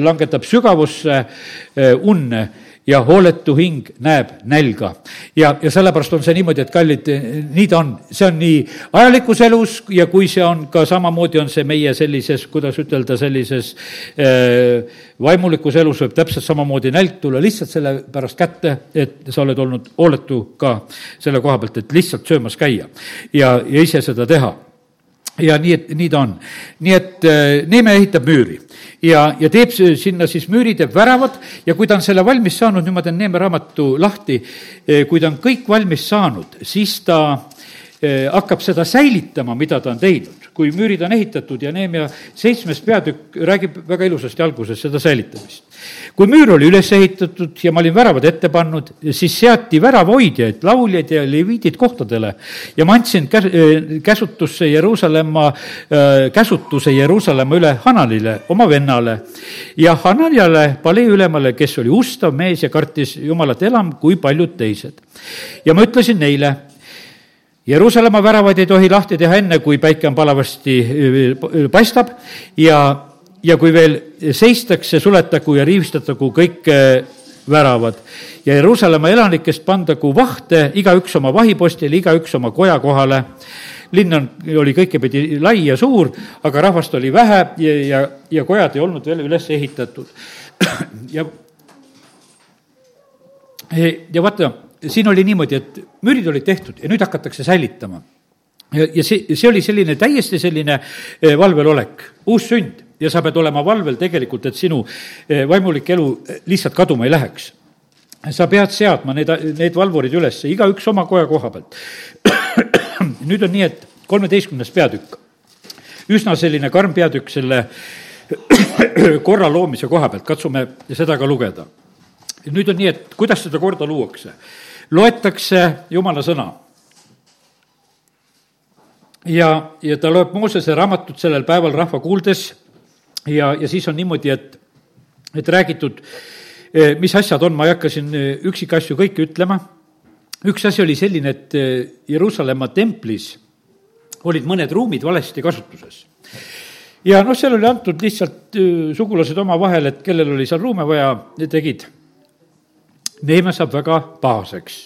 langetab sügavusse äh, unne ja hooletu hing näeb nälga. ja, ja sellepärast on see niimoodi, et kallid, nii ta on, see on nii ajalikus elus ja kui see on ka samamoodi, on see meie sellises, kuidas ütelda, sellises äh, vaimulikus elus võib täpselt samamoodi nälg tulla lihtsalt sellepärast kätte, et sa oled olnud hooletu ka selle koha pealt, et lihtsalt söömas käia ja, ja ise seda teha ja nii, et nii ta on. nii et äh, Neeme ehitab müüri ja, ja teeb sinna siis müüri, teeb väravad ja kui ta on selle valmis saanud, nüüd ma teen Neeme raamatu lahti, äh, kui ta on kõik valmis saanud, siis ta äh, hakkab seda säilitama, mida ta on teinud kui müürid on ehitatud ja Neemia seitsmes peatükk räägib väga ilusasti alguses seda säilitamist. kui müür oli üles ehitatud ja ma olin väravad ette pannud, siis seati väravahoidjaid, lauljaid ja leviidid kohtadele ja ma andsin käs-, käsutusse Jeruusalemma, käsutuse Jeruusalemma üle Hananile, oma vennale. ja Hananiale, palee ülemale, kes oli ustav mees ja kartis Jumalat enam kui paljud teised. ja ma ütlesin neile, Jeruusalemma väravaid ei tohi lahti teha enne, kui päike on palavasti paistab ja, ja kui veel seistakse, suletagu ja riivistatagu kõik väravad. ja Jeruusalemma elanikest pandagu vahte, igaüks oma vahipostile, igaüks oma koja kohale. linn on, oli kõikipidi lai ja suur, aga rahvast oli vähe ja, ja, ja kojad ei olnud veel üles ehitatud. (clears throat) ja, ja vaata siin oli niimoodi, et müürid olid tehtud ja nüüd hakatakse säilitama. ja, ja see, see oli selline täiesti selline eh, valvel olek, uus sünd ja sa pead olema valvel tegelikult, et sinu eh, vaimulik elu eh, lihtsalt kaduma ei läheks. sa pead seadma need, need valvurid üles, igaüks oma koja koha pealt. (clears throat) nüüd on nii, et kolmeteistkümnes peatükk, üsna selline karm peatükk selle (clears throat) korra loomise koha pealt, katsume seda ka lugeda. nüüd on nii, et kuidas seda korda luuakse loetakse jumala sõna. ja, ja ta loeb Moosese raamatut sellel päeval rahva kuuldes ja, ja siis on niimoodi, et, et räägitud, eh, mis asjad on, ma ei hakka siin eh, üksikasju kõike ütlema, üks asi oli selline, et eh, Jeruusalemma templis olid mõned ruumid valesti kasutuses. Ja noh, seal oli antud lihtsalt sugulased omavahel, et kellel oli seal ruume vaja, tegid Neeme saab väga pahaseks,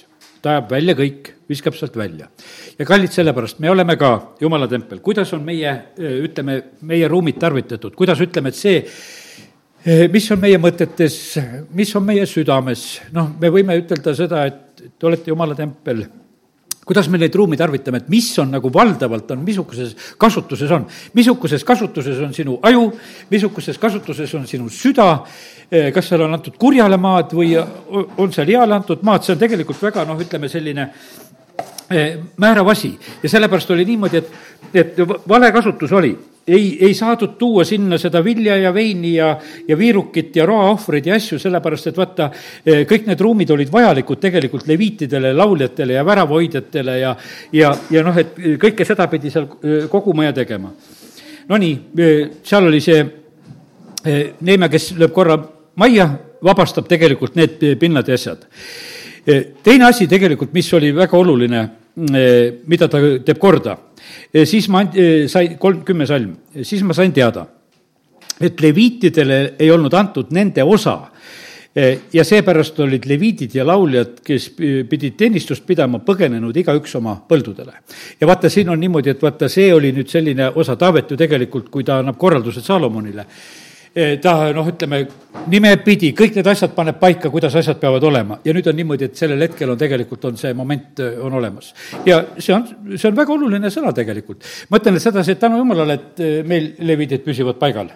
ta ajab välja kõik, viskab sealt välja. ja kallid, sellepärast me oleme ka jumala tempel, kuidas on meie, ütleme, meie ruumid tarvitatud, kuidas ütleme, et see, mis on meie mõtetes, mis on meie südames, noh, me võime ütelda seda, et te olete jumala tempel kuidas me neid ruumi tarvitame, et mis on nagu valdavalt on, missuguses kasutuses on. missuguses kasutuses on sinu aju, missuguses kasutuses on sinu süda, eh, kas seal on antud kurjale maad või on seal heale antud maad, see on tegelikult väga noh, ütleme selline eh, määrav asi ja sellepärast oli niimoodi, et, et vale kasutus oli ei, ei saadud tuua sinna seda vilja ja veini ja, ja viirukit ja roaohvreid ja asju, sellepärast et vaata, kõik need ruumid olid vajalikud tegelikult leviitidele, lauljatele ja väravahoidjatele ja, ja, ja noh, et kõike seda pidi seal koguma ja tegema. Nonii, seal oli see Neeme, kes lööb korra majja, vabastab tegelikult need pinnad ja asjad. Teine asi tegelikult, mis oli väga oluline, mida ta teeb korda. Siis ma sain, kolmkümmend salm, siis ma sain teada, et leviitidele ei olnud antud nende osa. Ja seepärast olid leviidid ja lauljad, kes pidid teenistust pidama, põgenenud igaüks oma põldudele. ja vaata, siin on niimoodi, et vaata, see oli nüüd selline osa Taavet ju tegelikult, kui ta annab korraldused Saalomonile Eh, ta noh, ütleme nimepidi, kõik need asjad paneb paika, kuidas asjad peavad olema ja nüüd on niimoodi, et sellel hetkel on tegelikult, on see moment, eh, on olemas. ja see on, see on väga oluline sõna tegelikult. ma ütlen sedasi, et tänu jumalale, et eh, meil levidid püsivad paigal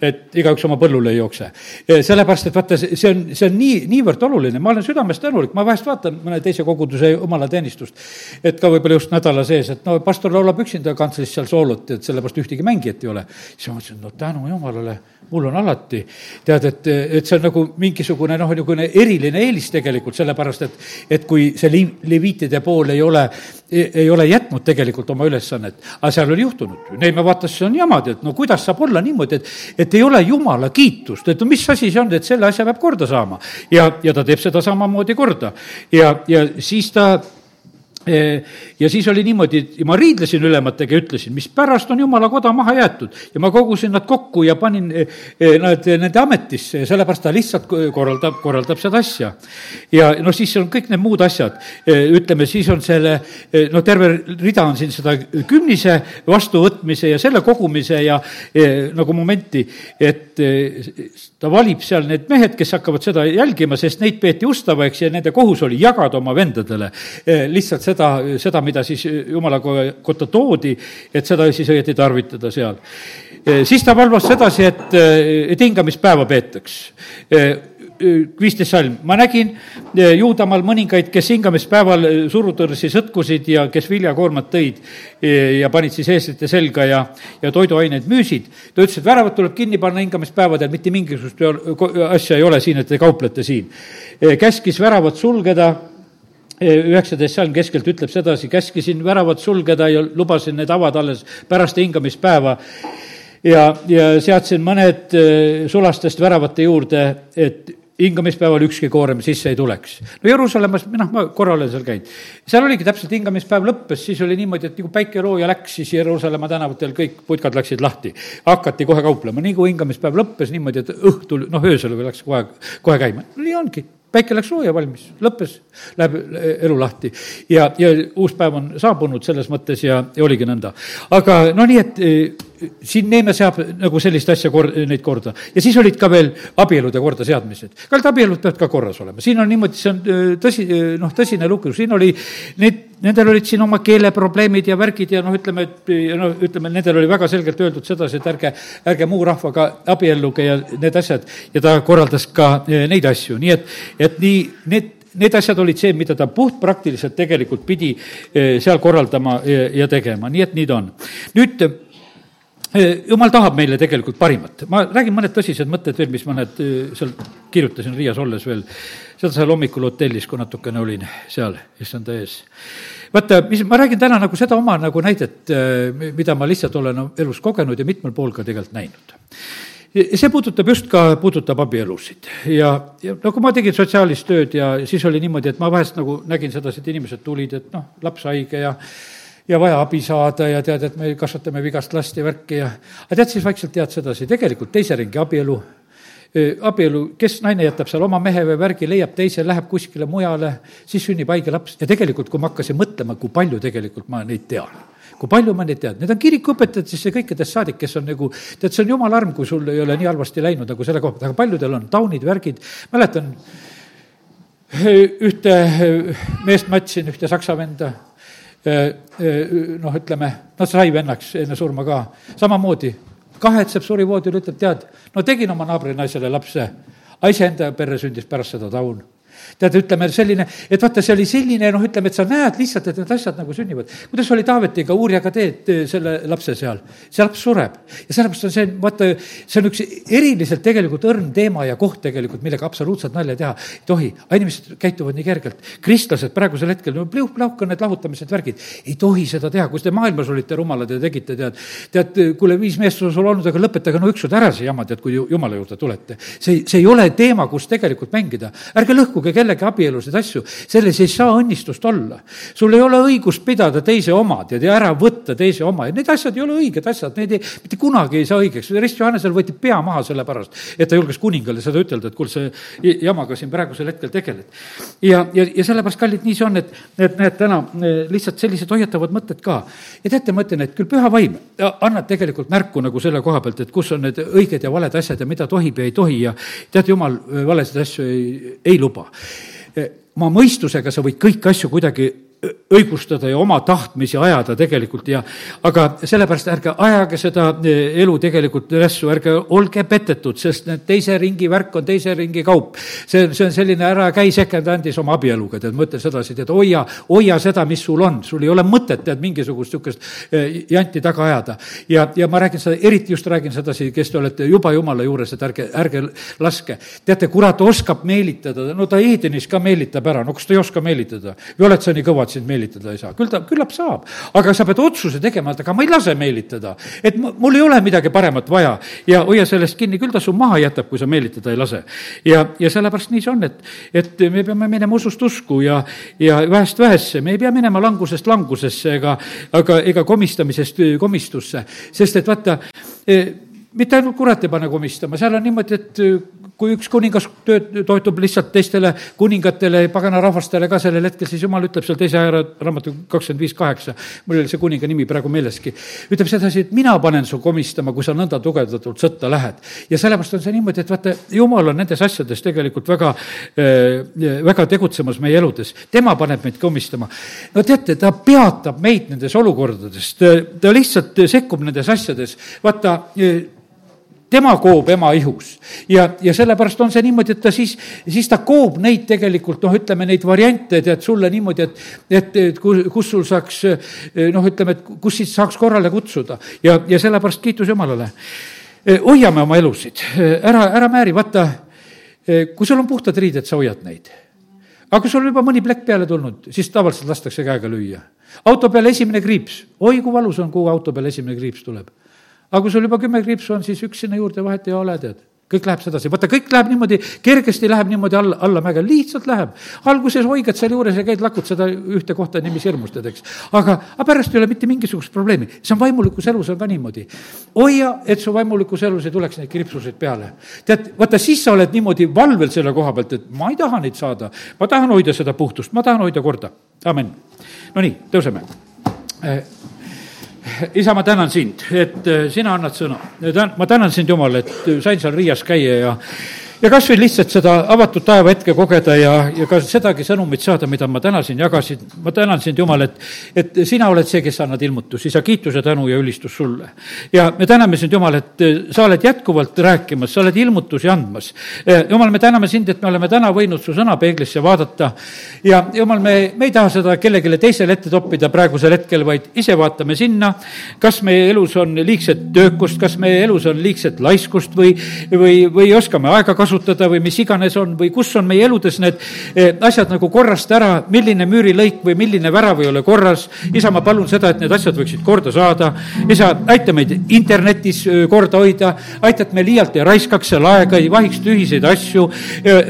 et igaüks oma põllule ei jookse. sellepärast, et vaata, see on, see on nii, niivõrd oluline, ma olen südamest tänulik, ma vahest vaatan mõne teise koguduse jumalateenistust, et ka võib-olla just nädala sees, et no pastor laulab üksinda kantselis seal soolot, et sellepärast ühtegi mängijat ei ole. siis ma mõtlesin, no tänu jumalale, mul on alati, tead, et, et see on nagu mingisugune noh, niisugune eriline eelis tegelikult, sellepärast et, et kui see li-, leviitide pool ei ole, ei ole jätnud tegelikult oma ülesannet, aga seal oli juhtunud, Neeme vaatas, see on jama, et no kuidas saab olla niimoodi, et, et et ei ole jumala kiitust, et mis asi see on, et selle asja peab korda saama. ja, ja ta teeb seda samamoodi korda ja, ja siis ta ja siis oli niimoodi, et ma riidlesin ülematega ja ütlesin, mispärast on jumala koda maha jäetud. Ja ma kogusin nad kokku ja panin nad nende ametisse ja sellepärast ta lihtsalt korraldab, korraldab seda asja. ja noh, siis on kõik need muud asjad, ütleme, siis on selle, no terve rida on siin seda kümnise vastuvõtmise ja selle kogumise ja nagu momenti, et ta valib seal need mehed, kes hakkavad seda jälgima, sest neid peeti ustavaks ja nende kohus oli jagada oma vendadele. Lihtsalt seda, seda, seda, mida siis jumala kotta toodi, et seda siis õieti tarvitada seal. siis ta valvas sedasi, et, et hingamispäeva peetaks viisteist salm, ma nägin Juudamaal mõningaid, kes hingamispäeval surutõrsi sõtkusid ja kes viljakoormat tõid ja panid siis eeslite selga ja, ja toiduaineid müüsid. ta ütles, et väravad tuleb kinni panna hingamispäevadel, mitte mingisugust asja ei ole siin, et te kauplete siin. käskis väravad sulgeda üheksateist salm keskelt ütleb sedasi, käskisin väravad sulgeda ja lubasin need avada alles pärast hingamispäeva. ja, ja seadsin mõned äh, sulastest väravate juurde, et hingamispäeval ükski koorem sisse ei tuleks. no Jeruusalemmas, noh, ma korra olen seal käinud, seal oligi täpselt hingamispäev lõppes, siis oli niimoodi, et nagu päikelooja läks, siis Jeruusalemma tänavatel kõik putkad läksid lahti. hakati kohe kauplema, nii kui hingamispäev lõppes niimoodi, et õhtul, noh, öösel läks kohe, kohe käima. nii ongi päike läks sooja valmis, lõppes, läheb elu lahti. ja, ja uus päev on saabunud selles mõttes ja, ja oligi nõnda. aga no nii, et e, siin Neeme seab nagu sellist asja kor-, neid korda. ja siis olid ka veel abielude kordaseadmised. kallid abielud peavad ka korras olema, siin on niimoodi, see on e, tõsi, e, noh, tõsine lugu, siin oli need, nendel olid siin oma keeleprobleemid ja värgid ja noh, ütleme, et no ütleme, nendel oli väga selgelt öeldud sedasi, et ärge, ärge muu rahvaga abielluge ja need asjad ja ta korraldas ka neid asju, nii et et nii need need asjad olid see, mida ta puhtpraktiliselt tegelikult pidi seal korraldama ja, tegema, nii et nii ta on. nüüd jumal tahab meile tegelikult parimat. ma räägin mõned tõsised mõtted veel, mis ma need seal kirjutasin Riias olles veel, seda seal hommikul hotellis, kui natukene olin seal issanda ees. vaata, mis, ma räägin täna nagu seda oma nagu näidet, mida ma lihtsalt olen elus kogenud ja mitmel pool ka tegelikult näinud see puudutab just ka, puudutab abielusid ja, ja no kui ma tegin sotsiaalis tööd ja siis oli niimoodi, et ma vahest nagu nägin sedasi, et inimesed tulid, et noh, laps haige ja ja vaja abi saada ja tead, et me kasvatame vigast last ja värki ja aga tead, siis vaikselt tead sedasi, tegelikult teise ringi abielu, abielu, kes naine jätab seal oma mehe või värgi, leiab teise, läheb kuskile mujale, siis sünnib haige laps. Ja tegelikult, kui ma hakkasin mõtlema, kui palju tegelikult ma neid tean kui palju ma neid tean, need on kirikuõpetajad siis kõikidest saadik, kes on nagu, tead, see on jumala arm, kui sul ei ole nii halvasti läinud nagu selle pealt, aga paljudel on taunid, värgid, mäletan ühte meest matsin, ühte saksa venda, noh, ütleme, no sai vennaks enne surma ka, samamoodi kahetseb, suri voodil, ütleb, tead, no tegin oma naabrinaisele lapse, aga iseenda perre sündis pärast seda taun tead, ütleme selline, et vaata, see oli selline noh, ütleme, et sa näed lihtsalt, et need asjad nagu sünnivad. kuidas oli Taavetiga, uurijaga teed selle lapse seal? see laps sureb ja sellepärast on see, vaata, see on üks eriliselt tegelikult õrn teema ja koht tegelikult, millega absoluutselt nalja teha ei tohi. inimesed käituvad nii kergelt. kristlased praegusel hetkel, no pliuh-plahu on need lahutamised, värgid, ei tohi seda teha, kus te maailmas olite rumalad ja tegite, tead, tead, kuule, viis meest on sul olnud, aga lõpetage no ükskord ära see jama, tead, kui jumala juurde tulete. see, see ei ole teema, kus tegelikult mängida. ärge lõhkuge kellegi abielusid asju, selles ei saa õnnistust olla. sul ei ole õigust pidada teise omad ja ära võtta teise oma ja need asjad ei ole õiged asjad, need ei, mitte kunagi ei saa õigeks. Rist Johannesel võeti pea maha sellepärast, et ta julges kuningale seda ütelda, et kuule, see jamaga siin praegusel hetkel tegeled. ja, ja, ja sellepärast, kallid, nii see on, et, et näed, täna eh, lihtsalt sellised hoiatavad mõtted ka. ja teate, ma ütlen, et küll püha vaim annab tegelikult märku nagu selle koha pealt, et kus on need õiged ja valed asjad ja mida tohib ja ei tohi ja tead, jumal valesid asju ei, ei luba. Oma mõistusega sa võid kõiki asju kuidagi õigustada ja oma tahtmisi ajada tegelikult ja aga sellepärast ärge ajage seda e, elu tegelikult ressu, ärge olge petetud, sest need teise ringi värk on teise ringi kaup. see, see on selline, ära käi second-hand'is oma abieluga, tead, mõtle sedasi, tead, hoia, hoia seda, mis sul on, sul ei ole mõtet, tead, mingisugust niisugust e, janti taga ajada. ja, ja ma räägin seda, eriti just räägin sedasi, kes te olete juba jumala juures, et ärge, ärge laske. teate, kurat oskab meelitada, no ta Edenis ka meelitab ära, no kas ta ei oska meelitada või oled sa nii kõva, et sind meelitada ei saa, küll ta, küllap saab. aga sa peed otsuse tegema, et aga ma ei lase meelitada. et mul ei ole midagi paremat vaja ja hoia sellest kinni, küll ta su maha jätab, kui sa meelitada ei lase. ja, ja sellepärast nii see on, et, et me peame minema usust usku ja, ja vähest vähesse, me ei pea minema langusest langusesse ega, aga ega komistamisest komistusse, sest et vaata, eh, mitte ainult kurat ei pane komistama, seal on niimoodi, et kui üks kuningas tööd, toetub lihtsalt teistele kuningatele, pagana rahvastele ka sellel hetkel, siis jumal ütleb seal teise aja raamatu kakskümmend viis kaheksa, mul ei ole see kuninga nimi praegu meeleski, ütleb sedasi, et mina panen su komistama, kui sa nõnda tugevdatult sõtta lähed. ja sellepärast on see niimoodi, et vaata, jumal on nendes asjades tegelikult väga äh,, väga tegutsemas meie eludes. tema paneb meid komistama. no teate, ta peatab meid nendes olukordades, ta lihtsalt sekkub nendes asjades, vaata tema koob ema ihus. ja, ja sellepärast on see niimoodi, et ta siis, siis ta koob neid tegelikult noh, ütleme neid variante, tead, sulle niimoodi, et, et, et kus, kus sul saaks noh, ütleme, et kus siis saaks korrale kutsuda ja, ja sellepärast kiitus Jumalale. hoiame oma elusid, ära, ära määri, vaata, kui sul on puhtad riided, sa hoiad neid. aga kui sul on juba mõni plekk peale tulnud, siis tavaliselt lastakse käega lüüa. auto peal esimene kriips, oi kui valus on, kuhu auto peal esimene kriips tuleb aga kui sul juba kümme kriipsu on, siis üks sinna juurde vahet ei ole, tead kõik läheb sedasi, vaata, kõik läheb niimoodi, kergesti läheb niimoodi alla, allamäge, lihtsalt läheb. alguses hoigad seal juures ja käid, lakud seda ühte kohta niiviisi hirmustad, eks. aga, aga pärast ei ole mitte mingisugust probleemi, see on vaimulikus elus on ka niimoodi. hoia, et su vaimulikus elus ei tuleks neid kriipsusid peale. tead, vaata, siis sa oled niimoodi valvel selle koha pealt, et ma ei taha neid saada, ma tahan hoida seda puhtust, ma tahan hoida korda, amin. Nonii, tõuseme isa, ma tänan sind, et äh, sina annad sõna. ma tänan sind, Jumal, et sain seal Riias käia ja ja kas või lihtsalt seda avatud taeva hetke kogeda ja, ja ka sedagi sõnumit saada, mida ma täna siin jagasin. ma tänan sind, Jumal, et, et sina oled see, kes annad ilmutusi, sa kiituse, tänu ja ülistus sulle. ja me täname sind, Jumal, et eh, sa oled jätkuvalt rääkimas, sa oled ilmutusi andmas. Eh, Jumal, me täname sind, et me oleme täna võinud su sõna peeglisse vaadata ja Jumal, me, me ei taha seda kellelegi teisele ette toppida praegusel hetkel, vaid ise vaatame sinna, kas meie elus on liigset töökust, kas meie elus on liigset laiskust või, või, või oskame aega kasutada kasutada või mis iganes on või kus on meie eludes need eh, asjad nagu korrast ära, milline müürilõik või milline värav ei ole korras. isa, ma palun seda, et need asjad võiksid korda saada. isa, aita meid internetis korda hoida, aita, et me liialt ei raiskaks seal aega, ei vahiks tühiseid asju,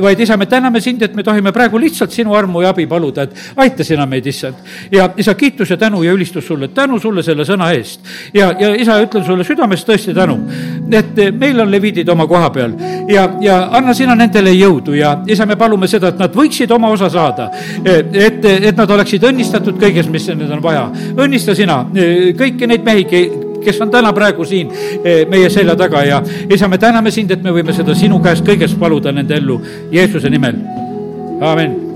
vaid isa, me täname sind, et me tohime praegu lihtsalt sinu armu ja abi paluda, et aita sina meid, issand. ja isa, kiitus ja tänu ja ülistus sulle, tänu sulle selle sõna eest. ja, ja isa, ütlen sulle südamest tõesti tänu, et meil on leviidid oma koha peal ja, ja anna sina nendele jõudu ja isa, me palume seda, et nad võiksid oma osa saada. et, et nad oleksid õnnistatud kõiges, mis neil on vaja. õnnista sina kõiki neid mehi, kes on täna praegu siin meie selja taga ja isa, me täname sind, et me võime seda sinu käest kõigest paluda nende ellu Jeesuse nimel. amin